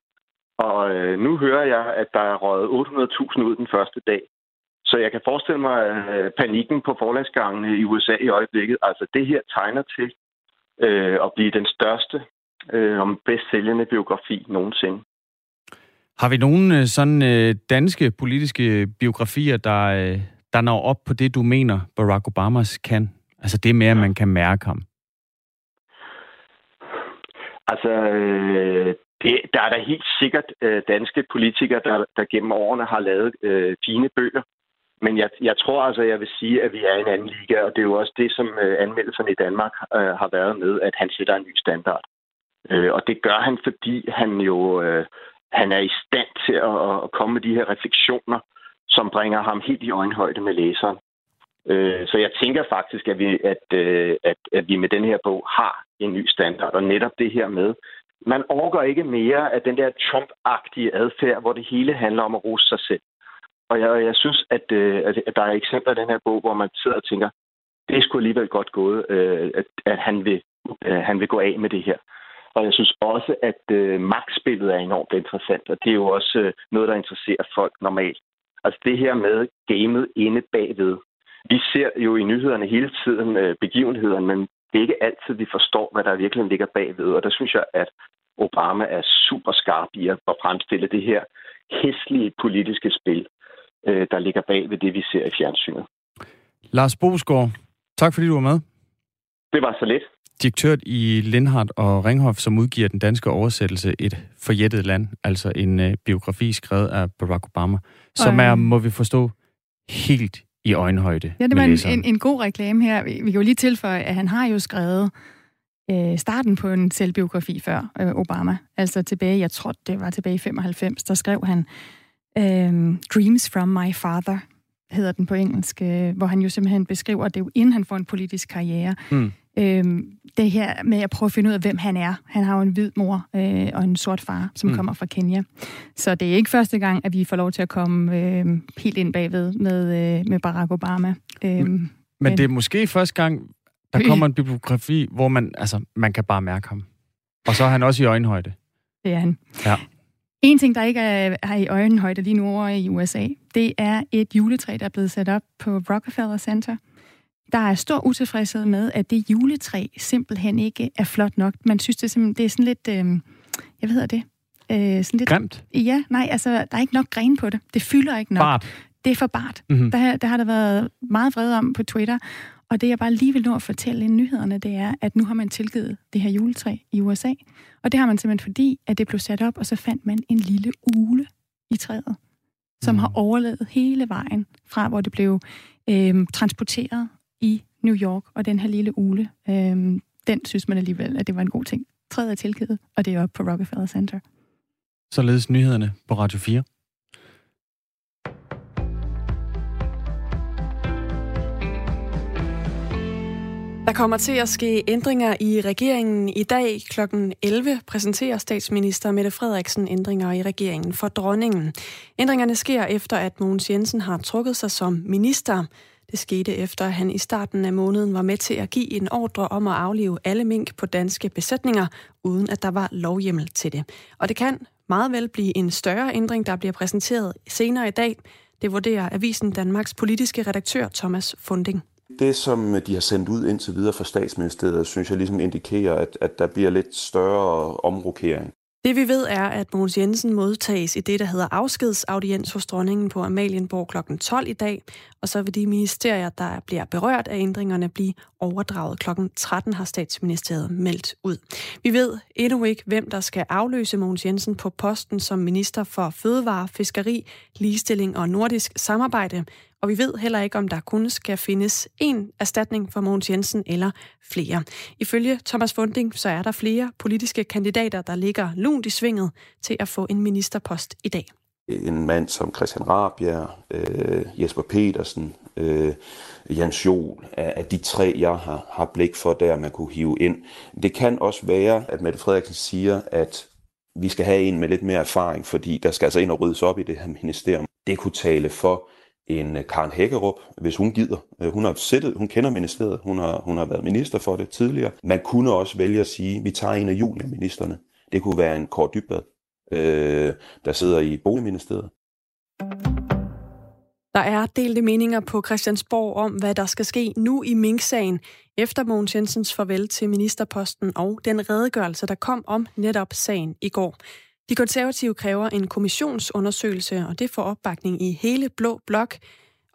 S5: Og øh, nu hører jeg, at der er røget 800.000 ud den første dag. Så jeg kan forestille mig øh, panikken på forlagsgangene i USA i øjeblikket. Altså det her tegner til øh, at blive den største øh, og bedst sælgende biografi nogensinde.
S2: Har vi nogle øh, sådan øh, danske politiske biografier, der, øh, der når op på det, du mener, Barack Obamas kan? Altså det med, at man kan mærke ham.
S5: Altså, øh, det, der er da helt sikkert øh, danske politikere, der, der gennem årene har lavet øh, fine bøger. Men jeg, jeg tror altså, jeg vil sige, at vi er i en anden liga, og det er jo også det, som øh, anmeldelserne i Danmark øh, har været med, at han sætter en ny standard. Øh, og det gør han, fordi han jo øh, han er i stand til at, at komme med de her refleksioner, som bringer ham helt i øjenhøjde med læseren. Øh, så jeg tænker faktisk, at vi, at, øh, at, at vi med den her bog har en ny standard, og netop det her med, man overgår ikke mere af den der Trump-agtige adfærd, hvor det hele handler om at rose sig selv. Og jeg, jeg synes, at, øh, at der er eksempler i den her bog, hvor man sidder og tænker, det skulle alligevel godt gået, øh, at, at han, vil, øh, han vil gå af med det her. Og jeg synes også, at øh, magtspillet er enormt interessant, og det er jo også øh, noget, der interesserer folk normalt. Altså det her med gamet inde bagved. Vi ser jo i nyhederne hele tiden øh, begivenhederne, men det er ikke altid, vi forstår, hvad der virkelig ligger bagved. Og der synes jeg, at Obama er super skarp i at fremstille det her hæslige politiske spil øh, der ligger bag ved det, vi ser i fjernsynet.
S2: Lars Bosgaard, tak fordi du var med.
S5: Det var så lidt.
S2: Direktør i Lindhardt og Ringhof, som udgiver den danske oversættelse Et forjættet land, altså en øh, biografi skrevet af Barack Obama, som er, må vi forstå, helt i øjenhøjde.
S1: Ja, det var en, en, en god reklame her. Vi, vi kan jo lige tilføje, at han har jo skrevet øh, starten på en selvbiografi før øh, Obama. Altså tilbage, jeg tror, det var tilbage i 95, der skrev han Øhm, Dreams from My Father hedder den på engelsk, øh, hvor han jo simpelthen beskriver, at det er jo inden han får en politisk karriere. Mm. Øhm, det her med at prøve at finde ud af, hvem han er. Han har jo en hvid mor øh, og en sort far, som mm. kommer fra Kenya. Så det er ikke første gang, at vi får lov til at komme øh, helt ind bagved med, øh, med Barack Obama. Øhm,
S2: men, men det er måske første gang, der kommer en bibliografi, hvor man, altså, man kan bare mærke ham. Og så er han også i øjenhøjde.
S1: Det er han.
S2: Ja.
S1: En ting, der ikke er, er i øjenhøjde lige nu over i USA, det er et juletræ, der er blevet sat op på Rockefeller Center. Der er stor utilfredshed med, at det juletræ simpelthen ikke er flot nok. Man synes, det er, simpelthen, det er sådan lidt... Øh, jeg ved det.
S2: Øh, sådan lidt, Grimt?
S1: Ja, nej, altså, der er ikke nok gren på det. Det fylder ikke nok.
S2: Bart.
S1: Det er for bart. Mm-hmm. Der, der har der været meget vrede om på Twitter. Og det, jeg bare lige vil nå at fortælle i nyhederne, det er, at nu har man tilgivet det her juletræ i USA. Og det har man simpelthen fordi, at det blev sat op, og så fandt man en lille ule i træet, som mm. har overlevet hele vejen fra, hvor det blev øh, transporteret i New York, og den her lille ule, øhm, den synes man alligevel, at det var en god ting. Træet er tilgivet, og det er oppe på Rockefeller Center.
S2: Således nyhederne på Radio 4.
S6: Der kommer til at ske ændringer i regeringen i dag kl. 11 præsenterer statsminister Mette Frederiksen ændringer i regeringen for dronningen. Ændringerne sker efter, at Mogens Jensen har trukket sig som minister. Det skete efter, at han i starten af måneden var med til at give en ordre om at aflive alle mink på danske besætninger, uden at der var lovhjemmel til det. Og det kan meget vel blive en større ændring, der bliver præsenteret senere i dag. Det vurderer Avisen Danmarks politiske redaktør Thomas Funding.
S7: Det, som de har sendt ud indtil videre fra statsministeriet, synes jeg ligesom indikerer, at, at der bliver lidt større omrokering.
S6: Det vi ved er, at Mogens Jensen modtages i det, der hedder afskedsaudiens hos dronningen på Amalienborg kl. 12 i dag, og så vil de ministerier, der bliver berørt af ændringerne, blive overdraget kl. 13, har statsministeriet meldt ud. Vi ved endnu ikke, hvem der skal afløse Mogens Jensen på posten som minister for fødevare, fiskeri, ligestilling og nordisk samarbejde, og vi ved heller ikke, om der kun skal findes en erstatning for Mogens Jensen eller flere. Ifølge Thomas Funding, så er der flere politiske kandidater, der ligger lunt i svinget til at få en ministerpost i dag.
S7: En mand som Christian Rabjerg, øh, Jesper Petersen, øh, Jens Jol, af de tre, jeg har, har blik for, der man kunne hive ind. Det kan også være, at Mette Frederiksen siger, at vi skal have en med lidt mere erfaring, fordi der skal altså ind og ryddes op i det her ministerium. Det kunne tale for en øh, Karen Hækkerup, hvis hun gider. Øh, hun har siddet, hun kender ministeriet, hun har, hun har været minister for det tidligere. Man kunne også vælge at sige, at vi tager en af juniorministerne. Det kunne være en Kåre Dybbad, øh, der sidder i Boligministeriet.
S6: Der er delte meninger på Christiansborg om, hvad der skal ske nu i Mink-sagen, efter Mogens Jensens farvel til ministerposten og den redegørelse, der kom om netop sagen i går. De konservative kræver en kommissionsundersøgelse, og det får opbakning i hele Blå Blok.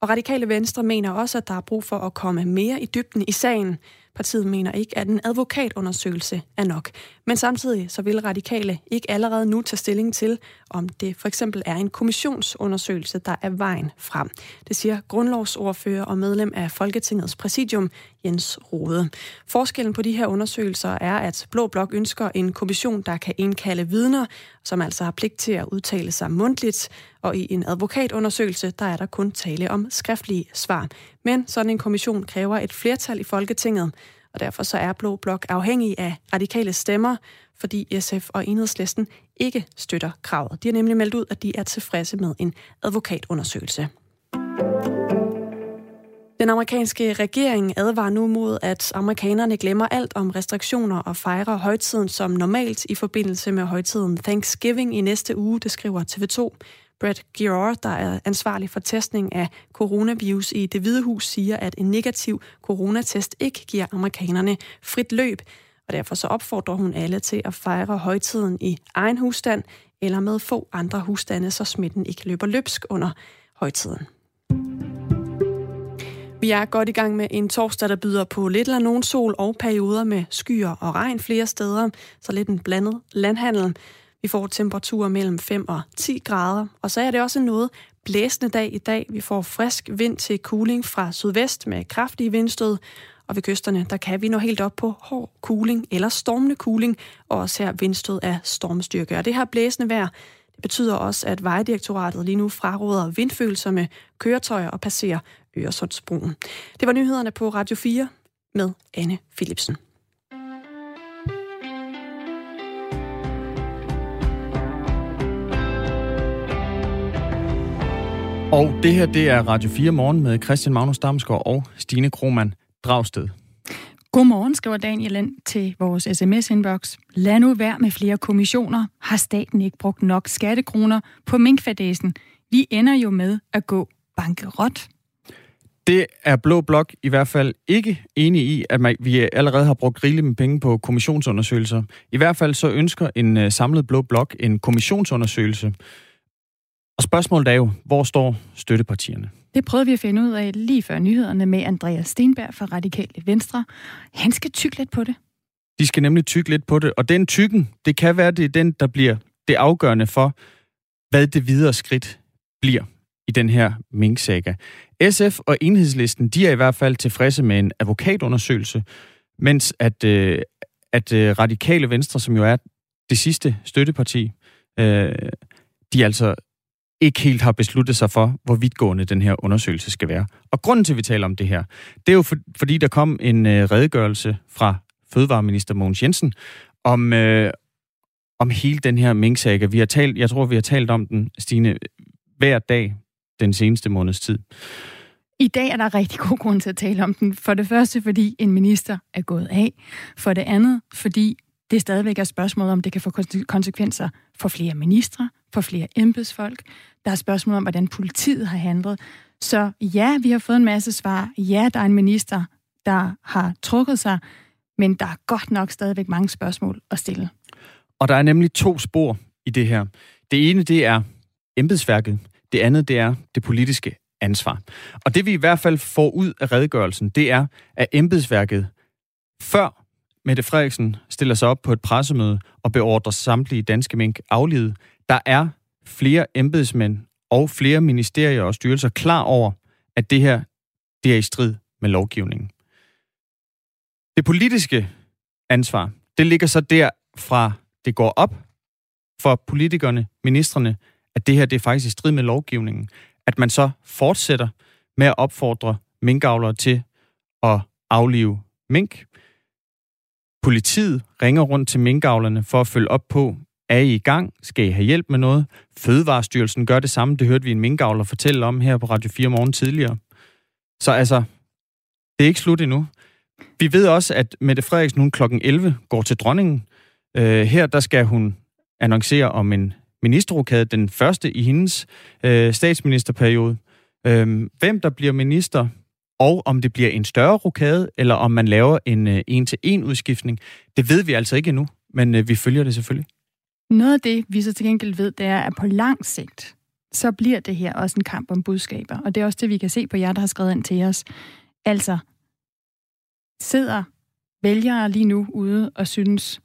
S6: Og Radikale Venstre mener også, at der er brug for at komme mere i dybden i sagen. Partiet mener ikke, at en advokatundersøgelse er nok. Men samtidig så vil radikale ikke allerede nu tage stilling til, om det for eksempel er en kommissionsundersøgelse, der er vejen frem. Det siger grundlovsordfører og medlem af Folketingets præsidium, Jens Rode. Forskellen på de her undersøgelser er, at Blå Blok ønsker en kommission, der kan indkalde vidner, som altså har pligt til at udtale sig mundtligt, og i en advokatundersøgelse, der er der kun tale om skriftlige svar. Men sådan en kommission kræver et flertal i Folketinget, og derfor så er Blå Blok afhængig af radikale stemmer, fordi SF og Enhedslisten ikke støtter kravet. De har nemlig meldt ud, at de er tilfredse med en advokatundersøgelse. Den amerikanske regering advarer nu mod, at amerikanerne glemmer alt om restriktioner og fejrer højtiden som normalt i forbindelse med højtiden Thanksgiving i næste uge, det skriver TV2. Brett Giroir, der er ansvarlig for testning af coronavirus i det hvide hus, siger, at en negativ coronatest ikke giver amerikanerne frit løb. Og derfor så opfordrer hun alle til at fejre højtiden i egen husstand eller med få andre husstande, så smitten ikke løber løbsk under højtiden. Vi er godt i gang med en torsdag, der byder på lidt eller nogen sol og perioder med skyer og regn flere steder, så lidt en blandet landhandel. Vi får temperaturer mellem 5 og 10 grader, og så er det også noget blæsende dag i dag. Vi får frisk vind til cooling fra sydvest med kraftige vindstød, og ved kysterne, der kan vi nå helt op på hård cooling eller stormende cooling, og også her vindstød af stormstyrke. Og det her blæsende vejr, det betyder også, at Vejdirektoratet lige nu fraråder vindfølsomme køretøjer og passerer Øresundsbroen. Det var nyhederne på Radio 4 med Anne Philipsen.
S2: Og det her, det er Radio 4 Morgen med Christian Magnus Damsgaard og Stine Krohmann Dragsted.
S1: Godmorgen, skriver Daniel ind til vores sms-inbox. Lad nu være med flere kommissioner. Har staten ikke brugt nok skattekroner på minkfadesen? Vi ender jo med at gå bankerot.
S2: Det er Blå Blok i hvert fald ikke enig i, at man, vi allerede har brugt rigeligt med penge på kommissionsundersøgelser. I hvert fald så ønsker en uh, samlet Blå Blok en kommissionsundersøgelse. Og spørgsmålet er jo, hvor står støttepartierne?
S1: Det prøvede vi at finde ud af lige før nyhederne med Andreas Stenberg fra Radikale Venstre. Han skal tykke lidt på det.
S2: De skal nemlig tykke lidt på det, og den tykken, det kan være, det er den, der bliver det afgørende for, hvad det videre skridt bliver i den her minksaga. SF og Enhedslisten, de er i hvert fald tilfredse med en advokatundersøgelse, mens at, øh, at øh, Radikale Venstre, som jo er det sidste støtteparti, øh, de altså ikke helt har besluttet sig for, hvor vidtgående den her undersøgelse skal være. Og grunden til, at vi taler om det her, det er jo for, fordi, der kom en øh, redegørelse fra Fødevareminister Mogens Jensen om, øh, om hele den her minksag. Vi har talt, jeg tror, vi har talt om den, Stine, hver dag den seneste måneds tid.
S1: I dag er der rigtig god grund til at tale om den. For det første, fordi en minister er gået af. For det andet, fordi det stadigvæk er spørgsmål om, det kan få konsekvenser for flere ministre, for flere embedsfolk. Der er spørgsmål om, hvordan politiet har handlet. Så ja, vi har fået en masse svar. Ja, der er en minister, der har trukket sig, men der er godt nok stadigvæk mange spørgsmål at stille.
S2: Og der er nemlig to spor i det her. Det ene, det er embedsværket. Det andet, det er det politiske ansvar. Og det vi i hvert fald får ud af redegørelsen, det er, at embedsværket før Mette Frederiksen stiller sig op på et pressemøde og beordrer samtlige danske mink aflivet, der er flere embedsmænd og flere ministerier og styrelser klar over, at det her det er i strid med lovgivningen. Det politiske ansvar, det ligger så der fra det går op for politikerne, ministerne, at det her det er faktisk i strid med lovgivningen, at man så fortsætter med at opfordre minkavlere til at aflive mink. Politiet ringer rundt til minkavlerne for at følge op på, er I i gang? Skal I have hjælp med noget? Fødevarestyrelsen gør det samme. Det hørte vi en minkavler fortælle om her på Radio 4 morgen tidligere. Så altså, det er ikke slut endnu. Vi ved også, at Mette Frederiksen nu kl. 11 går til dronningen. Øh, her der skal hun annoncere om en ministerrokade, den første i hendes øh, statsministerperiode. Øh, hvem der bliver minister, og om det bliver en større rokade, eller om man laver en øh, en-til-en udskiftning, det ved vi altså ikke endnu, men øh, vi følger det selvfølgelig.
S1: Noget af det, vi så til gengæld ved, det er, at på lang sigt, så bliver det her også en kamp om budskaber. Og det er også det, vi kan se på jer, der har skrevet ind til os. Altså, sidder vælgere lige nu ude og synes,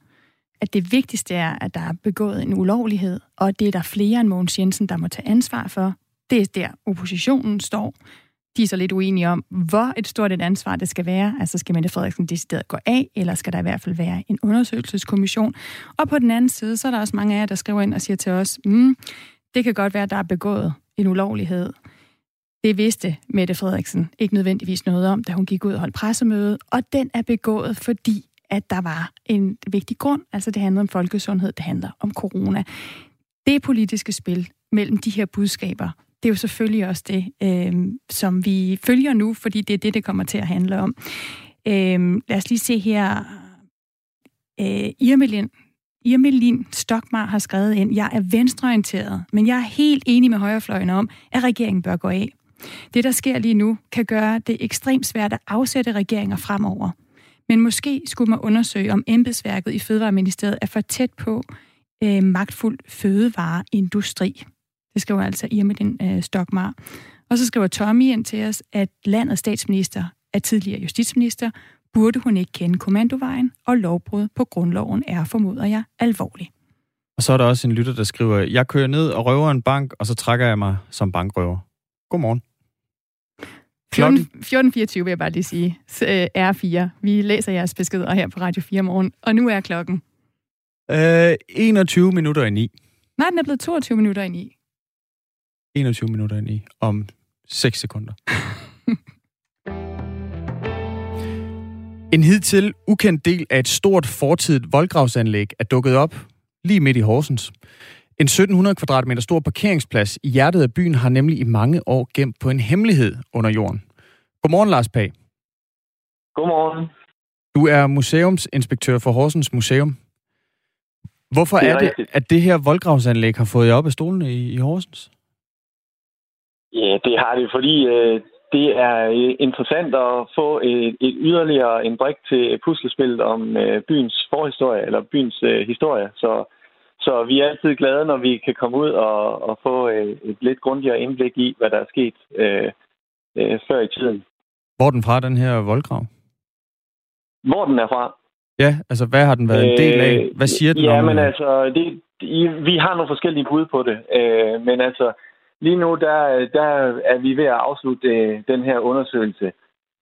S1: at det vigtigste er, at der er begået en ulovlighed, og det er der flere end Mogens Jensen, der må tage ansvar for. Det er der, oppositionen står. De er så lidt uenige om, hvor et stort et ansvar det skal være. Altså skal Mette Frederiksen decideret gå af, eller skal der i hvert fald være en undersøgelseskommission? Og på den anden side, så er der også mange af jer, der skriver ind og siger til os, mm, det kan godt være, at der er begået en ulovlighed. Det vidste Mette Frederiksen ikke nødvendigvis noget om, da hun gik ud og holdt pressemøde, og den er begået, fordi at der var en vigtig grund. Altså det handler om folkesundhed, det handler om corona. Det politiske spil mellem de her budskaber, det er jo selvfølgelig også det, øh, som vi følger nu, fordi det er det, det kommer til at handle om. Øh, lad os lige se her. Øh, Irmelin, Irmelin Stokmar har skrevet ind, jeg er venstreorienteret, men jeg er helt enig med højrefløjen om, at regeringen bør gå af. Det, der sker lige nu, kan gøre det ekstremt svært at afsætte regeringer fremover. Men måske skulle man undersøge, om embedsværket i Fødevareministeriet er for tæt på øh, magtfuld fødevareindustri. Det skriver altså Irmedin øh, Stokmar. Og så skriver Tommy ind til os, at landets statsminister er tidligere justitsminister. Burde hun ikke kende kommandovejen, og lovbrud på grundloven er, formoder jeg, alvorlig.
S2: Og så er der også en lytter, der skriver, jeg kører ned og røver en bank, og så trækker jeg mig som bankrøver. Godmorgen.
S1: 14.24 vil jeg bare lige sige. Øh, R4. Vi læser jeres beskeder her på Radio 4 morgen. Og nu er klokken?
S2: Øh, 21 minutter i 9.
S1: Nej, den er blevet 22 minutter i 9.
S2: 21 minutter i 9. Om 6 sekunder. en hidtil ukendt del af et stort fortidigt voldgravsanlæg er dukket op lige midt i Horsens. En 1700 kvadratmeter stor parkeringsplads i hjertet af byen har nemlig i mange år gemt på en hemmelighed under jorden. Godmorgen, Lars Pag.
S8: Godmorgen.
S2: Du er museumsinspektør for Horsens Museum. Hvorfor det er, er det, at det her voldgravsanlæg har fået jer op af stolene i, i Horsens?
S8: Ja, det har det, fordi øh, det er øh, interessant at få et, et yderligere en brik til puslespillet om øh, byens forhistorie, eller byens øh, historie. Så så vi er altid glade, når vi kan komme ud og, og få øh, et lidt grundigere indblik i, hvad der er sket øh, øh, før i tiden.
S2: Hvor den fra, den her voldgrav?
S8: Hvor den er fra?
S2: Ja, altså hvad har den været en del af? Hvad siger den
S8: ja,
S2: om?
S8: men altså, det, vi har nogle forskellige bud på det. Øh, men altså, lige nu, der, der er vi ved at afslutte øh, den her undersøgelse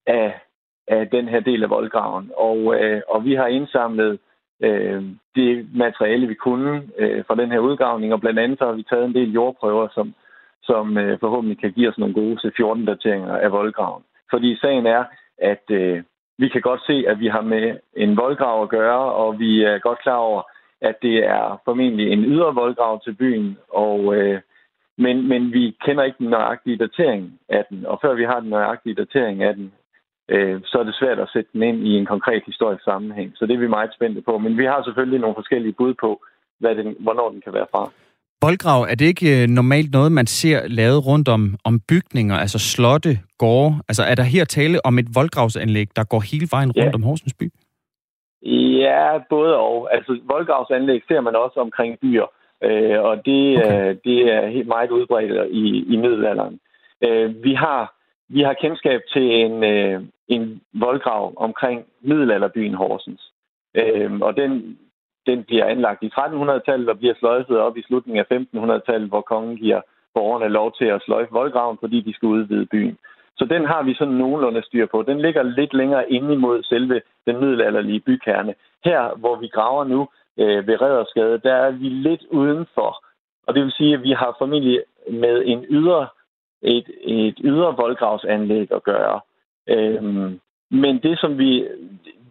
S8: af, af den her del af voldgraven. Og, øh, og vi har indsamlet øh, det materiale, vi kunne øh, fra den her udgravning, og blandt andet så har vi taget en del jordprøver, som, som øh, forhåbentlig kan give os nogle gode C14-dateringer af voldgraven. Fordi sagen er, at øh, vi kan godt se, at vi har med en voldgrav at gøre, og vi er godt klar over, at det er formentlig en ydre voldgrav til byen, og, øh, men, men vi kender ikke den nøjagtige datering af den. Og før vi har den nøjagtige datering af den, øh, så er det svært at sætte den ind i en konkret historisk sammenhæng. Så det er vi meget spændte på. Men vi har selvfølgelig nogle forskellige bud på, hvad den, hvornår den kan være fra.
S2: Voldgrav, er det ikke øh, normalt noget, man ser lavet rundt om, om bygninger, altså slotte, gårde? Altså er der her tale om et voldgravsanlæg, der går hele vejen rundt ja. om Horsens by?
S8: Ja, både og. Altså voldgravsanlæg ser man også omkring byer, øh, og det, okay. øh, det er helt meget udbredt i, i middelalderen. Øh, vi har vi har kendskab til en, øh, en voldgrav omkring middelalderbyen Horsens. Øh, og den, den bliver anlagt i 1300-tallet og bliver sløjfet op i slutningen af 1500-tallet, hvor kongen giver borgerne lov til at sløjfe voldgraven, fordi de skal udvide byen. Så den har vi sådan nogenlunde styr på. Den ligger lidt længere inde imod selve den middelalderlige bykerne. Her, hvor vi graver nu øh, ved Rederskade, der er vi lidt udenfor. Og det vil sige, at vi har formentlig med en ydre, et, et ydre voldgravsanlæg at gøre. Øhm, men det, som vi,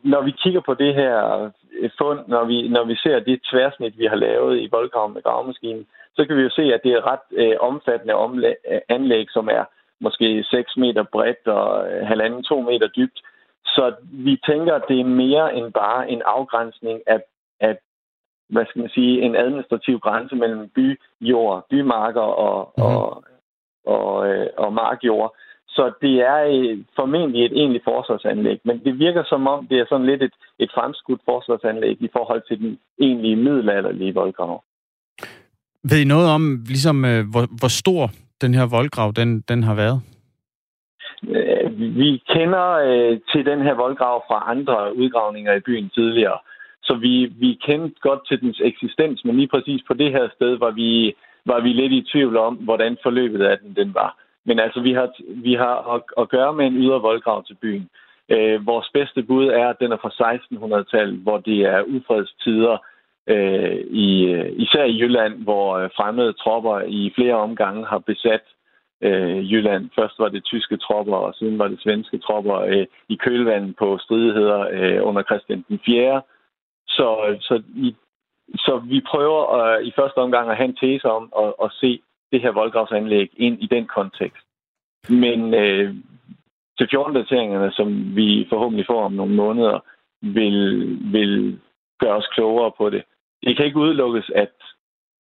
S8: når vi kigger på det her fund, når vi, når vi ser det tværsnit, vi har lavet i voldgraven med gravemaskinen, så kan vi jo se, at det er ret øh, omfattende omlæg, øh, anlæg, som er måske 6 meter bredt og øh, halvanden to meter dybt. Så vi tænker, at det er mere end bare en afgrænsning af, af hvad skal man sige, en administrativ grænse mellem byjord, bymarker og, mm. og, og, øh, og markjord. Så det er øh, formentlig et egentligt forsvarsanlæg, men det virker som om, det er sådan lidt et, et fremskudt forsvarsanlæg i forhold til den egentlige middelalderlige voldgrav.
S2: Ved I noget om, ligesom, øh, hvor, hvor stor den her voldgrav den, den har været?
S8: Øh, vi kender øh, til den her voldgrav fra andre udgravninger i byen tidligere, så vi, vi kendte godt til dens eksistens, men lige præcis på det her sted var vi, var vi lidt i tvivl om, hvordan forløbet af den, den var. Men altså, vi har, vi har at, at gøre med en ydre voldgrav til byen. Øh, vores bedste bud er, at den er fra 1600-tallet, hvor det er ufredstider, øh, i, øh, især i Jylland, hvor øh, fremmede tropper i flere omgange har besat øh, Jylland. Først var det tyske tropper, og siden var det svenske tropper øh, i kølvandet på stridigheder øh, under Christian den 4. Så, så, i, så vi prøver øh, i første omgang at have en tese om at, at se det her voldgravsanlæg ind i den kontekst. Men øh, til 14-dateringerne, som vi forhåbentlig får om nogle måneder, vil, vil gøre os klogere på det. Det kan ikke udelukkes, at,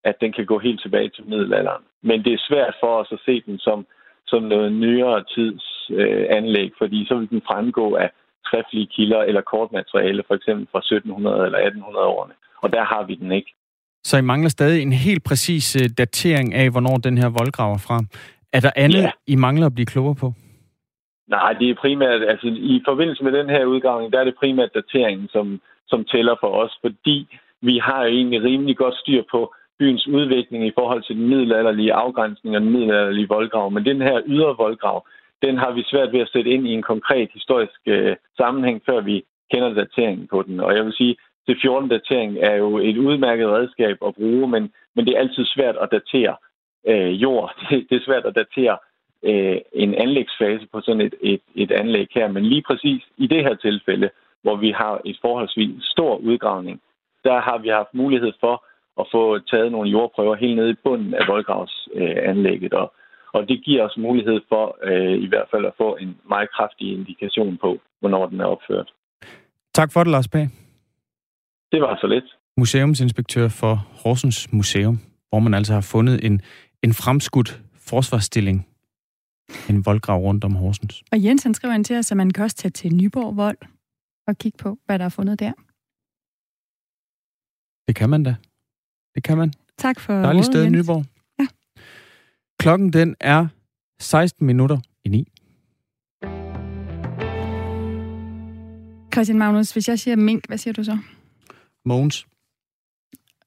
S8: at den kan gå helt tilbage til middelalderen. Men det er svært for os at se den som, som noget nyere tids øh, anlæg, fordi så vil den fremgå af skriftlige kilder eller kortmateriale, for eksempel fra 1700 eller 1800-årene. Og der har vi den ikke.
S2: Så I mangler stadig en helt præcis øh, datering af, hvornår den her voldgrav er fra. Er der andet, ja. I mangler at blive klogere på?
S8: Nej, det er primært, altså i forbindelse med den her udgravning, der er det primært dateringen, som, som tæller for os, fordi vi har jo egentlig rimelig godt styr på byens udvikling i forhold til den middelalderlige afgrænsning og den middelalderlige voldgrav. Men den her ydre voldgrav, den har vi svært ved at sætte ind i en konkret historisk øh, sammenhæng, før vi kender dateringen på den. Og jeg vil sige, C14-datering er jo et udmærket redskab at bruge, men, men det er altid svært at datere øh, jord. (laughs) Det, det er svært at datere øh, en anlægsfase på sådan et, et, et anlæg her. Men lige præcis i det her tilfælde, hvor vi har et forholdsvis stor udgravning, der har vi haft mulighed for at få taget nogle jordprøver helt nede i bunden af voldgravsanlægget. Og, og det giver os mulighed for øh, i hvert fald at få en meget kraftig indikation på, hvornår den er opført.
S2: Tak for det, Lars Pag.
S8: Det var så lidt.
S2: Museumsinspektør for Horsens Museum, hvor man altså har fundet en, en fremskudt forsvarsstilling. En voldgrav rundt om Horsens.
S1: Og Jens han skriver ind til os, at man kan også tage til Nyborg Vold og kigge på, hvad der er fundet der.
S2: Det kan man da. Det kan man.
S1: Tak for
S2: Dejligt sted, Jens. Nyborg. Klokken den er 16 minutter i 9.
S1: Christian Magnus, hvis jeg siger mink, hvad siger du så?
S2: Mogens.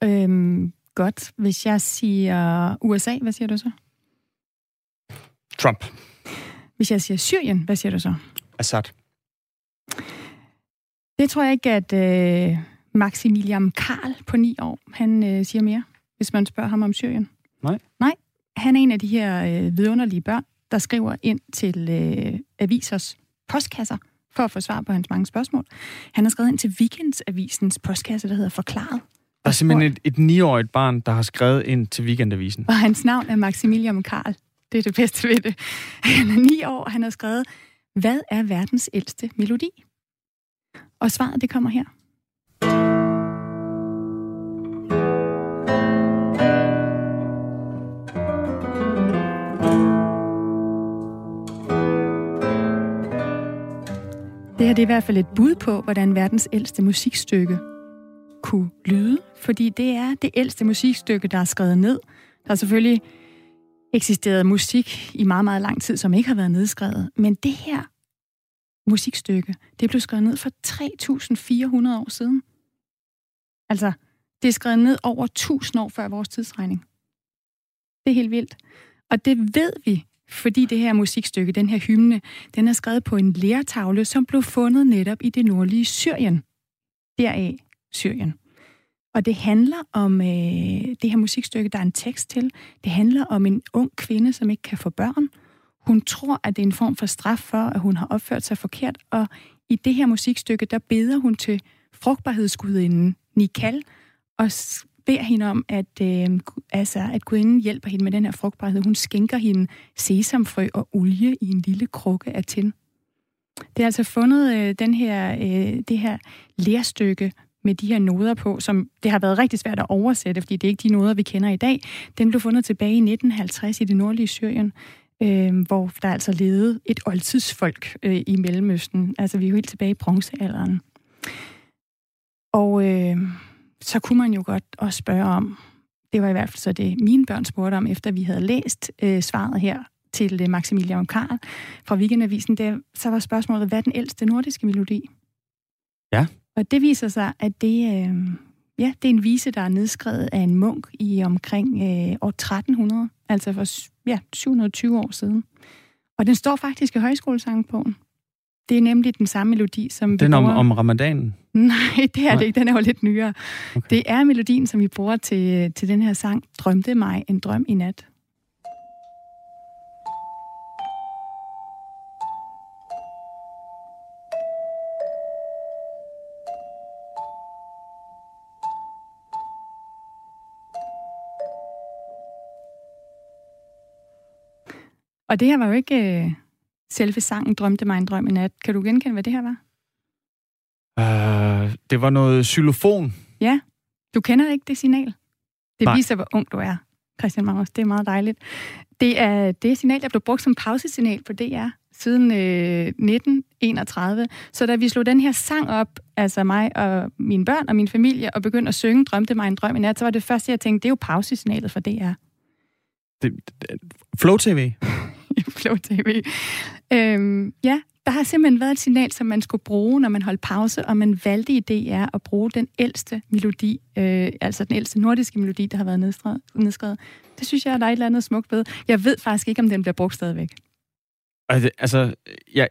S1: Øhm, godt. Hvis jeg siger USA, hvad siger du så?
S2: Trump.
S1: Hvis jeg siger Syrien, hvad siger du så?
S2: Assad.
S1: Det tror jeg ikke, at øh, Maximilian Karl på ni år, han øh, siger mere, hvis man spørger ham om Syrien.
S2: Nej.
S1: Nej. Han er en af de her øh, vidunderlige børn, der skriver ind til øh, avisers postkasser for at få svar på hans mange spørgsmål. Han har skrevet ind til Weekendavisens postkasse, der hedder Forklaret.
S2: Der er simpelthen et, et niårigt barn, der har skrevet ind til Weekendavisen.
S1: Og hans navn er Maximilian Karl. Det er det bedste ved det. Han er ni år, og han har skrevet, hvad er verdens ældste melodi? Og svaret, det kommer her. Det her det er i hvert fald et bud på, hvordan verdens ældste musikstykke kunne lyde, fordi det er det ældste musikstykke, der er skrevet ned. Der har selvfølgelig eksisteret musik i meget, meget lang tid, som ikke har været nedskrevet, men det her musikstykke, det blev skrevet ned for 3.400 år siden. Altså, det er skrevet ned over 1000 år før vores tidsregning. Det er helt vildt. Og det ved vi, fordi det her musikstykke, den her hymne, den er skrevet på en lærtavle, som blev fundet netop i det nordlige Syrien. Deraf Syrien. Og det handler om øh, det her musikstykke, der er en tekst til. Det handler om en ung kvinde, som ikke kan få børn. Hun tror, at det er en form for straf for, at hun har opført sig forkert. Og i det her musikstykke, der beder hun til frugtbarhedsgudinden Nikal, og beder hende om, at, øh, altså, at gudinden hjælper hende med den her frugtbarhed. Hun skænker hende sesamfrø og olie i en lille krukke af tin. Det er altså fundet øh, den her, øh, det her lærstykke med de her noder på, som det har været rigtig svært at oversætte, fordi det er ikke de noder, vi kender i dag. Den blev fundet tilbage i 1950 i det nordlige Syrien, øh, hvor der altså levede et oldtidsfolk øh, i Mellemøsten. Altså vi er jo helt tilbage i bronzealderen. Og øh, så kunne man jo godt også spørge om, det var i hvert fald så det, mine børn spurgte om, efter vi havde læst øh, svaret her til øh, Maximilian Karl fra Weekendavisen, det, så var spørgsmålet, hvad er den ældste nordiske melodi?
S2: Ja.
S1: Og det viser sig, at det, øh, ja, det er en vise, der er nedskrevet af en munk i omkring øh, år 1300, altså for ja, 720 år siden. Og den står faktisk i højskolesangbogen. Det er nemlig den samme melodi, som
S2: Den om, om ramadanen? (laughs)
S1: Nej, det er det ikke. Den er jo lidt nyere.
S2: Okay.
S1: Det er melodien, som vi bruger til, til den her sang, Drømte mig en drøm i nat. Og det her var jo ikke øh, selve sangen Drømte mig en drøm i nat. Kan du genkende, hvad det her var?
S2: Uh, det var noget xylofon.
S1: Ja, du kender ikke det signal. Det
S2: Nej.
S1: Viser, hvor ung du er, Christian Magnus. Det er meget dejligt. Det er det signal, der blev brugt som pausesignal på DR siden øh, 1931. Så da vi slog den her sang op, altså mig og mine børn og min familie, og begyndte at synge Drømte mig en drøm i nat, så var det første, jeg tænkte, det er jo pausesignalet for DR.
S2: Det, det, Flow TV. (laughs)
S1: Flow TV. Øhm, ja, der har simpelthen været et signal, som man skulle bruge, når man holdt pause, og man valgte i DR at bruge den ældste melodi, øh, altså den ældste nordiske melodi, der har været nedskrevet. nedskrevet. Det synes jeg, der er et eller andet smukt ved. Jeg ved faktisk ikke, om den bliver brugt stadigvæk.
S2: Altså, altså jeg,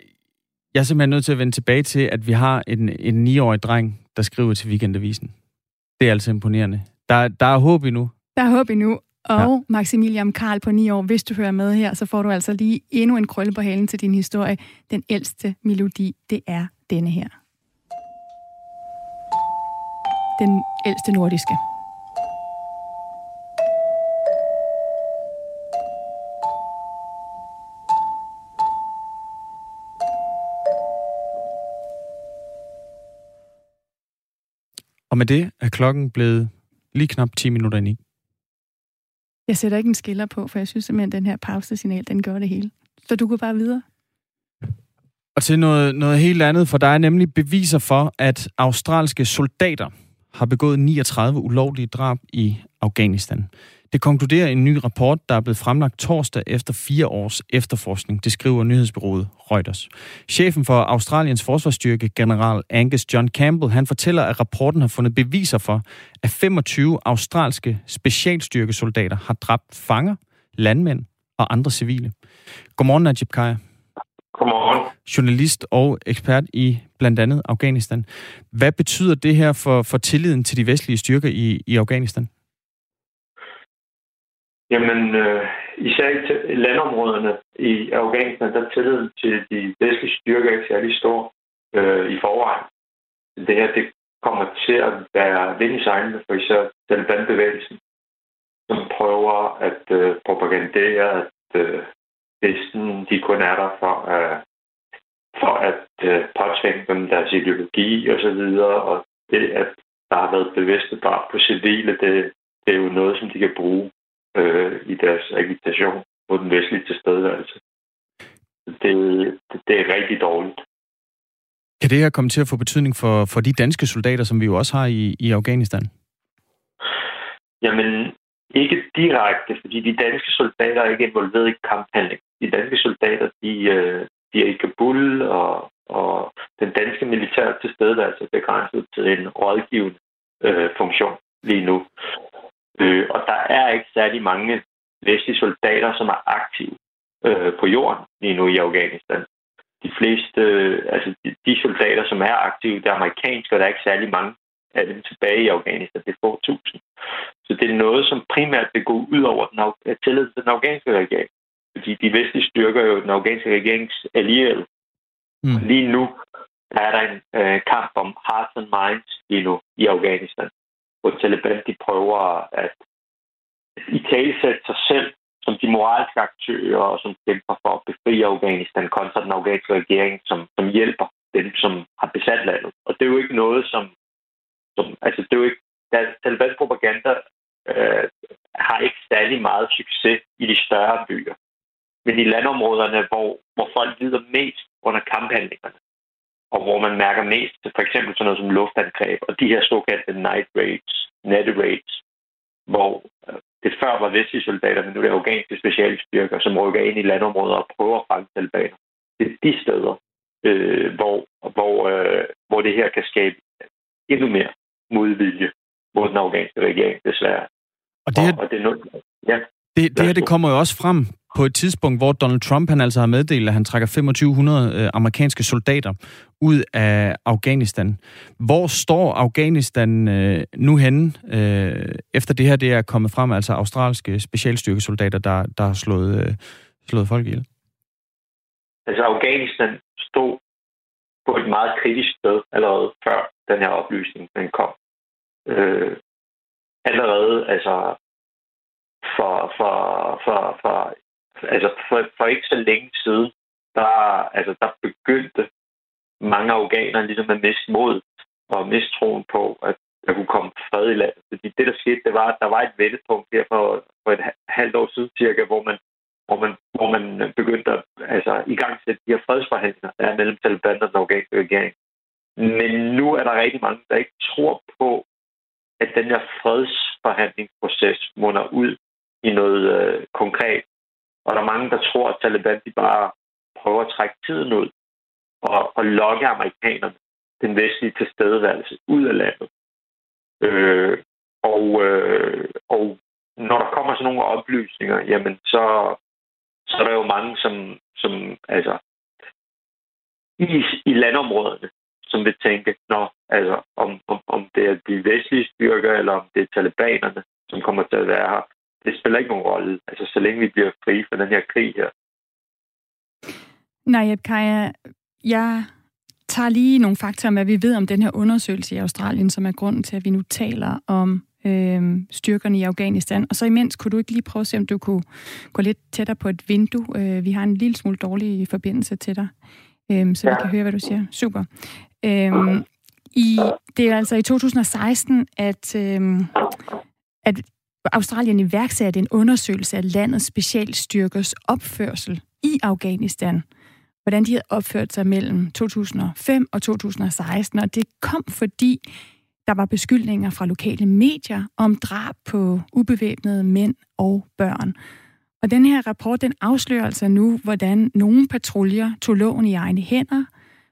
S2: jeg er simpelthen nødt til at vende tilbage til, at vi har en, en 9-årig dreng, der skriver til Weekendavisen. Det er altså imponerende. Der, der er håb endnu.
S1: Der er håb endnu. Og ja. Maximilian Karl på 9 år, hvis du hører med her, så får du altså lige endnu en krølle på halen til din historie. Den ældste melodi, det er denne her. Den ældste nordiske.
S2: Og med det er klokken blevet lige knap 10 minutter ind i.
S1: Jeg sætter ikke en skiller på, for jeg synes simpelthen, at den her pausesignal, den gør det hele. Så du går bare videre.
S2: Og til noget, noget helt andet, for der er nemlig beviser for, at australske soldater har begået 39 ulovlige drab i Afghanistan. Det konkluderer en ny rapport, der er blevet fremlagt torsdag efter fire års efterforskning, det skriver nyhedsbyrået Reuters. Chefen for Australiens forsvarsstyrke, general Angus John Campbell, han fortæller, at rapporten har fundet beviser for, at 25 australske specialstyrkesoldater har dræbt fanger, landmænd og andre civile. Godmorgen, Najib Kaya.
S9: Godmorgen.
S2: Journalist og ekspert i blandt andet Afghanistan. Hvad betyder det her for, for tilliden til de vestlige styrker i, i Afghanistan?
S9: Jamen, øh, især i landområderne i Afghanistan, der tilliden til de vestlige styrker ikke særlig stor øh, i forvejen. Det her det kommer til at være vind i sejlene for især Taliban-bevægelsen, som prøver at øh, propagandere, at øh, Vesten de kun er der for, øh, for at øh, påtvinge dem deres ideologi og så videre, og det, at der har været bevidste drab på civile, det, det er jo noget, som de kan bruge øh, i deres agitation på den vestlige tilstedeværelse. Det, det, det er rigtig dårligt.
S2: Kan det her komme til at få betydning for, for de danske soldater, som vi jo også har i, i Afghanistan?
S9: Jamen, ikke direkte, fordi de danske soldater er ikke involveret i kamphandling. De danske soldater, de, øh, de er i Kabul, og, og den danske militære tilstedeværelse er begrænset til en rådgivende øh, funktion lige nu. Øh, og der er ikke særlig mange vestlige soldater, som er aktive øh, på jorden lige nu i Afghanistan. De fleste, øh, altså de, de soldater, som er aktive, det er amerikanske, og der er ikke særlig mange af dem tilbage i Afghanistan. Det er få tusind. Så det er noget, som primært vil gå ud over den tillid til den afghanske regering. Fordi de vestlige styrker jo den afghanske regerings allierede. Mm. Lige nu er der en øh, kamp om hearts and minds lige nu i Afghanistan hvor Taliban de prøver at i talesætte sig selv som de moralske aktører, og som kæmper for at befri Afghanistan kontra den afghanske regering, som, som hjælper dem, som har besat landet. Og det er jo ikke noget, som, som altså det er jo ikke, der, Talibans propaganda øh, har ikke særlig meget succes i de større byer. Men i landområderne, hvor, hvor folk lider mest under kamphandlingerne, og hvor man mærker mest til for eksempel sådan noget som luftangreb og de her såkaldte night raids, net raids, hvor øh, det før var vestlige soldater, men nu er det afghanske specialstyrker, som rykker ind i landområder og prøver at fange talibaner. Det er de steder, øh, hvor, hvor, øh, hvor det her kan skabe endnu mere modvilje mod den afghanske regering, desværre.
S2: Og det, her, og, og det, er noget, ja. det, det her det kommer jo også frem på et tidspunkt, hvor Donald Trump han altså har meddelt, at han trækker 2500 øh, amerikanske soldater ud af Afghanistan. Hvor står Afghanistan øh, nu henne, øh, efter det her det er kommet frem, altså australske specialstyrkesoldater, der, der har slået, øh, slået folk ihjel?
S9: Altså Afghanistan stod på et meget kritisk sted allerede før den her oplysning den kom. Øh, allerede altså for, for, for, for altså for, for ikke så længe siden, der, altså, der begyndte mange afghanere ligesom at miste mod og miste troen på, at der kunne komme fred i landet. Fordi det, der skete, det var, at der var et vendepunkt her for, for et halvt år siden cirka, hvor man, hvor man, hvor man begyndte at altså, i gang sætte de her fredsforhandlinger der er mellem Taliban og den afghanske regering. Men nu er der rigtig mange, der ikke tror på, at den her fredsforhandlingsproces munder ud i noget øh, konkret. Og der er mange, der tror, at Taliban de bare prøver at trække tiden ud og, og lokke amerikanerne, den vestlige tilstedeværelse, ud af landet. Øh, og, øh, og når der kommer sådan nogle oplysninger, jamen så, så er der jo mange, som, som altså, i, i landområderne, som vil tænke, når, altså, om, om, om det er de vestlige styrker, eller om det er talibanerne, som kommer til at være her, det spiller ikke nogen rolle, altså så længe vi bliver fri for den her krig her.
S1: Nej, Kaja, jeg tager lige nogle fakta om, hvad vi ved om den her undersøgelse i Australien, som er grunden til, at vi nu taler om øh, styrkerne i Afghanistan. Og så imens kunne du ikke lige prøve at se, om du kunne gå lidt tættere på et vindue. Øh, vi har en lille smule dårlig forbindelse til dig, øh, så ja. vi kan høre, hvad du siger. Super. Øh, i, det er altså i 2016, at, øh, at Australien iværksatte en undersøgelse af landets specialstyrkers opførsel i Afghanistan. Hvordan de havde opført sig mellem 2005 og 2016. Og det kom, fordi der var beskyldninger fra lokale medier om drab på ubevæbnede mænd og børn. Og den her rapport, den afslører altså nu, hvordan nogle patruljer tog loven i egne hænder,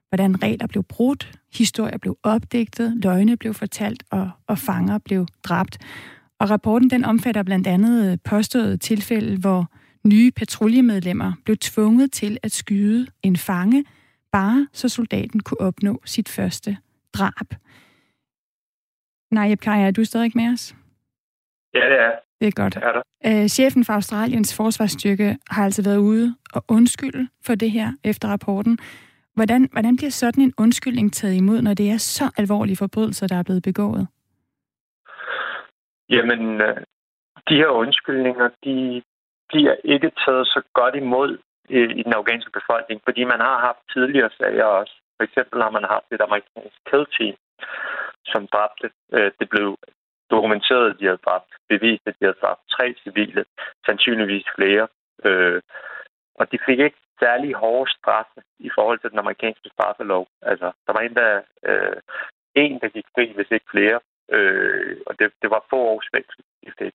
S1: hvordan regler blev brudt, historier blev opdigtet, løgne blev fortalt og, og fanger blev dræbt. Og rapporten den omfatter blandt andet påståede tilfælde, hvor nye patruljemedlemmer blev tvunget til at skyde en fange, bare så soldaten kunne opnå sit første drab. Nej, Kaja, er du stadig med os?
S9: Ja, det er.
S1: Det er godt.
S9: Det er der.
S1: Øh, chefen for Australiens forsvarsstyrke har altså været ude og undskylde for det her efter rapporten. Hvordan, hvordan bliver sådan en undskyldning taget imod, når det er så alvorlige forbrydelser, der er blevet begået?
S9: Jamen, øh, de her undskyldninger, de bliver ikke taget så godt imod øh, i den afghanske befolkning, fordi man har haft tidligere sager også. For eksempel har man haft et amerikansk kædteam, som dræbte. Øh, det blev dokumenteret, at de havde dræbt, bevist, at de havde dræbt tre civile, sandsynligvis flere. Øh, og de fik ikke særlig hårde straffe i forhold til den amerikanske straffelov. Altså, der var endda øh, en, der gik fri, hvis ikke flere. Øh, og det, det var få års fængsel, de fik.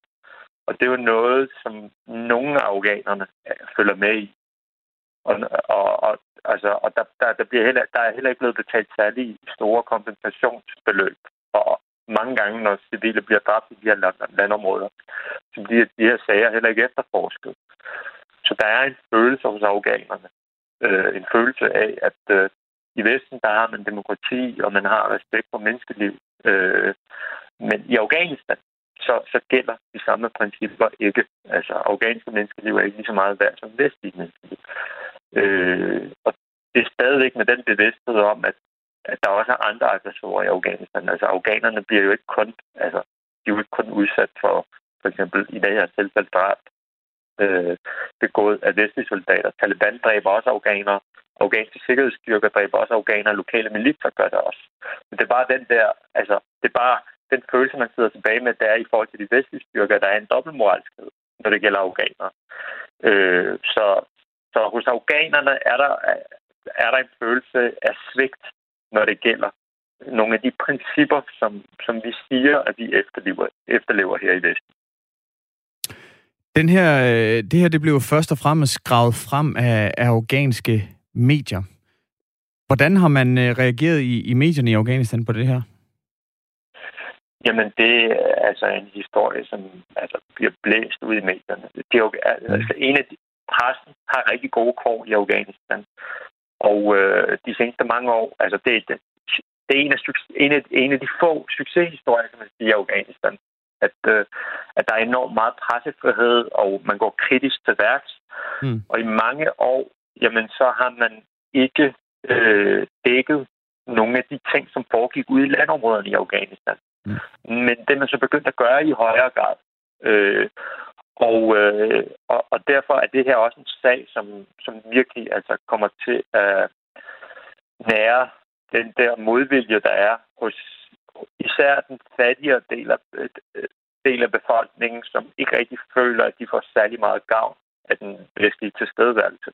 S9: Og det er jo noget, som nogle af afghanerne øh, følger med i. Og, og, og, altså, og der, der, der, bliver heller, der er heller ikke blevet betalt særlig store kompensationsbeløb. Og mange gange, når civile bliver dræbt i de her landområder, så bliver de her sager heller ikke efterforsket. Så der er en følelse hos afghanerne. Øh, en følelse af, at øh, i Vesten, der har man demokrati, og man har respekt for menneskeliv. Øh, men i Afghanistan, så, så gælder de samme principper ikke. Altså, afghanske menneskeliv er ikke lige så meget værd som vestlige menneskeliv. Øh, og det er stadigvæk med den bevidsthed om, at, at der også er andre aggressorer i Afghanistan. Altså, afghanerne bliver jo ikke kun, altså, de er jo ikke kun udsat for, for eksempel i dag er tilfælde drab, øh, begået af vestlige soldater. Taliban dræber også afghanere. Afghanske sikkerhedsstyrker dræber også afghanere. Lokale militser gør det også. Men det er bare den der, altså, det er bare den følelse, man sidder tilbage med, der er i forhold til de vestlige styrker, der er en dobbeltmoralskhed, når det gælder afghanere. Øh, så, så hos afghanerne er der, er der en følelse af svigt, når det gælder nogle af de principper, som, som vi siger, at vi efterlever, efterlever her i Vesten.
S2: Den her, øh, det her det blev først og fremmest gravet frem af, af afghanske medier. Hvordan har man øh, reageret i, i medierne i Afghanistan på det her?
S9: Jamen, det er altså en historie, som altså, bliver blæst ud i medierne. Det er jo, altså, en af de, pressen har rigtig gode kår i Afghanistan. Og øh, de seneste mange år, altså det, det, det er en af, en, af, en af de få succeshistorier, kan man sige, i Afghanistan. At, øh, at der er enormt meget pressefrihed, og man går kritisk til værks. Mm. Og i mange år, jamen så har man ikke øh, dækket nogle af de ting, som foregik ude i landområderne i Afghanistan. Mm. Men det er man så begyndt at gøre i højere grad. Øh, og, øh, og, og derfor er det her også en sag, som, som virkelig altså kommer til at nære den der modvilje, der er hos især den fattigere del af, del af befolkningen, som ikke rigtig føler, at de får særlig meget gavn af den vestlige tilstedeværelse.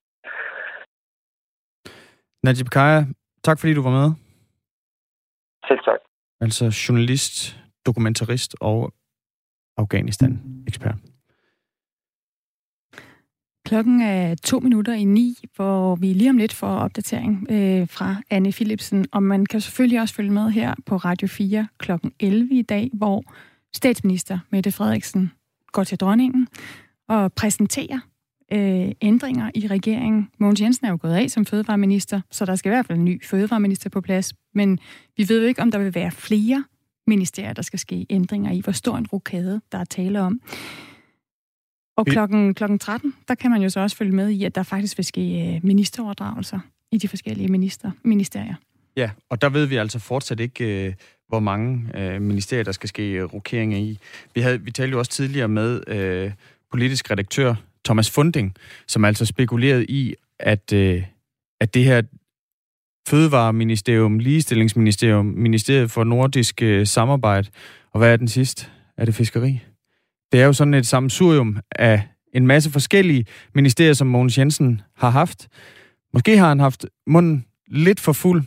S2: Najib Kaya, tak fordi du var med.
S9: Selv tak.
S2: Altså journalist, dokumentarist og Afghanistan-ekspert.
S1: Klokken er to minutter i ni, hvor vi lige om lidt får opdatering øh, fra Anne Philipsen. Og man kan selvfølgelig også følge med her på Radio 4 klokken 11 i dag, hvor statsminister Mette Frederiksen går til dronningen og præsenterer øh, ændringer i regeringen. Mogens Jensen er jo gået af som fødevareminister, så der skal i hvert fald en ny fødevareminister på plads. Men vi ved jo ikke, om der vil være flere ministerier, der skal ske ændringer i. Hvor stor en rokade, der er tale om. Og klokken, klokken 13, der kan man jo så også følge med i, at der faktisk vil ske øh, ministeroverdragelser i de forskellige minister, ministerier.
S2: Ja, og der ved vi altså fortsat ikke, øh, hvor mange øh, ministerier, der skal ske rokeringer i. Vi, havde, vi talte jo også tidligere med øh, politisk redaktør Thomas Funding, som altså spekulerede i, at, øh, at det her Fødevareministerium, Ligestillingsministerium, Ministeriet for Nordisk øh, Samarbejde, og hvad er den sidste? Er det fiskeri? Det er jo sådan et samsurium af en masse forskellige ministerier, som Mogens Jensen har haft. Måske har han haft munden lidt for fuld,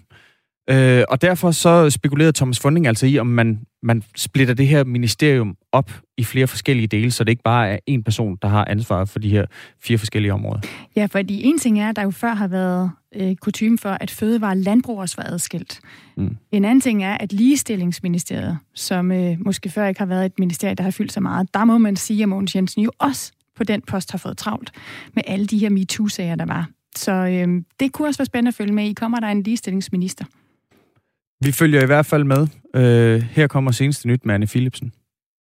S2: øh, og derfor så spekulerede Thomas Funding altså i, om man, man splitter det her ministerium op i flere forskellige dele, så det ikke bare er en person, der har ansvaret for de her fire forskellige områder.
S1: Ja, fordi en ting er, at der jo før har været øh, kutume for, at fødevare landbrug også var adskilt. Mm. En anden ting er, at ligestillingsministeriet, som øh, måske før ikke har været et ministerie, der har fyldt så meget, der må man sige, at Mogens Jensen jo også på den post har fået travlt med alle de her MeToo-sager, der var. Så øh, det kunne også være spændende at følge med i. Kommer der en ligestillingsminister?
S2: Vi følger i hvert fald med. Øh, her kommer seneste nyt med Anne Philipsen.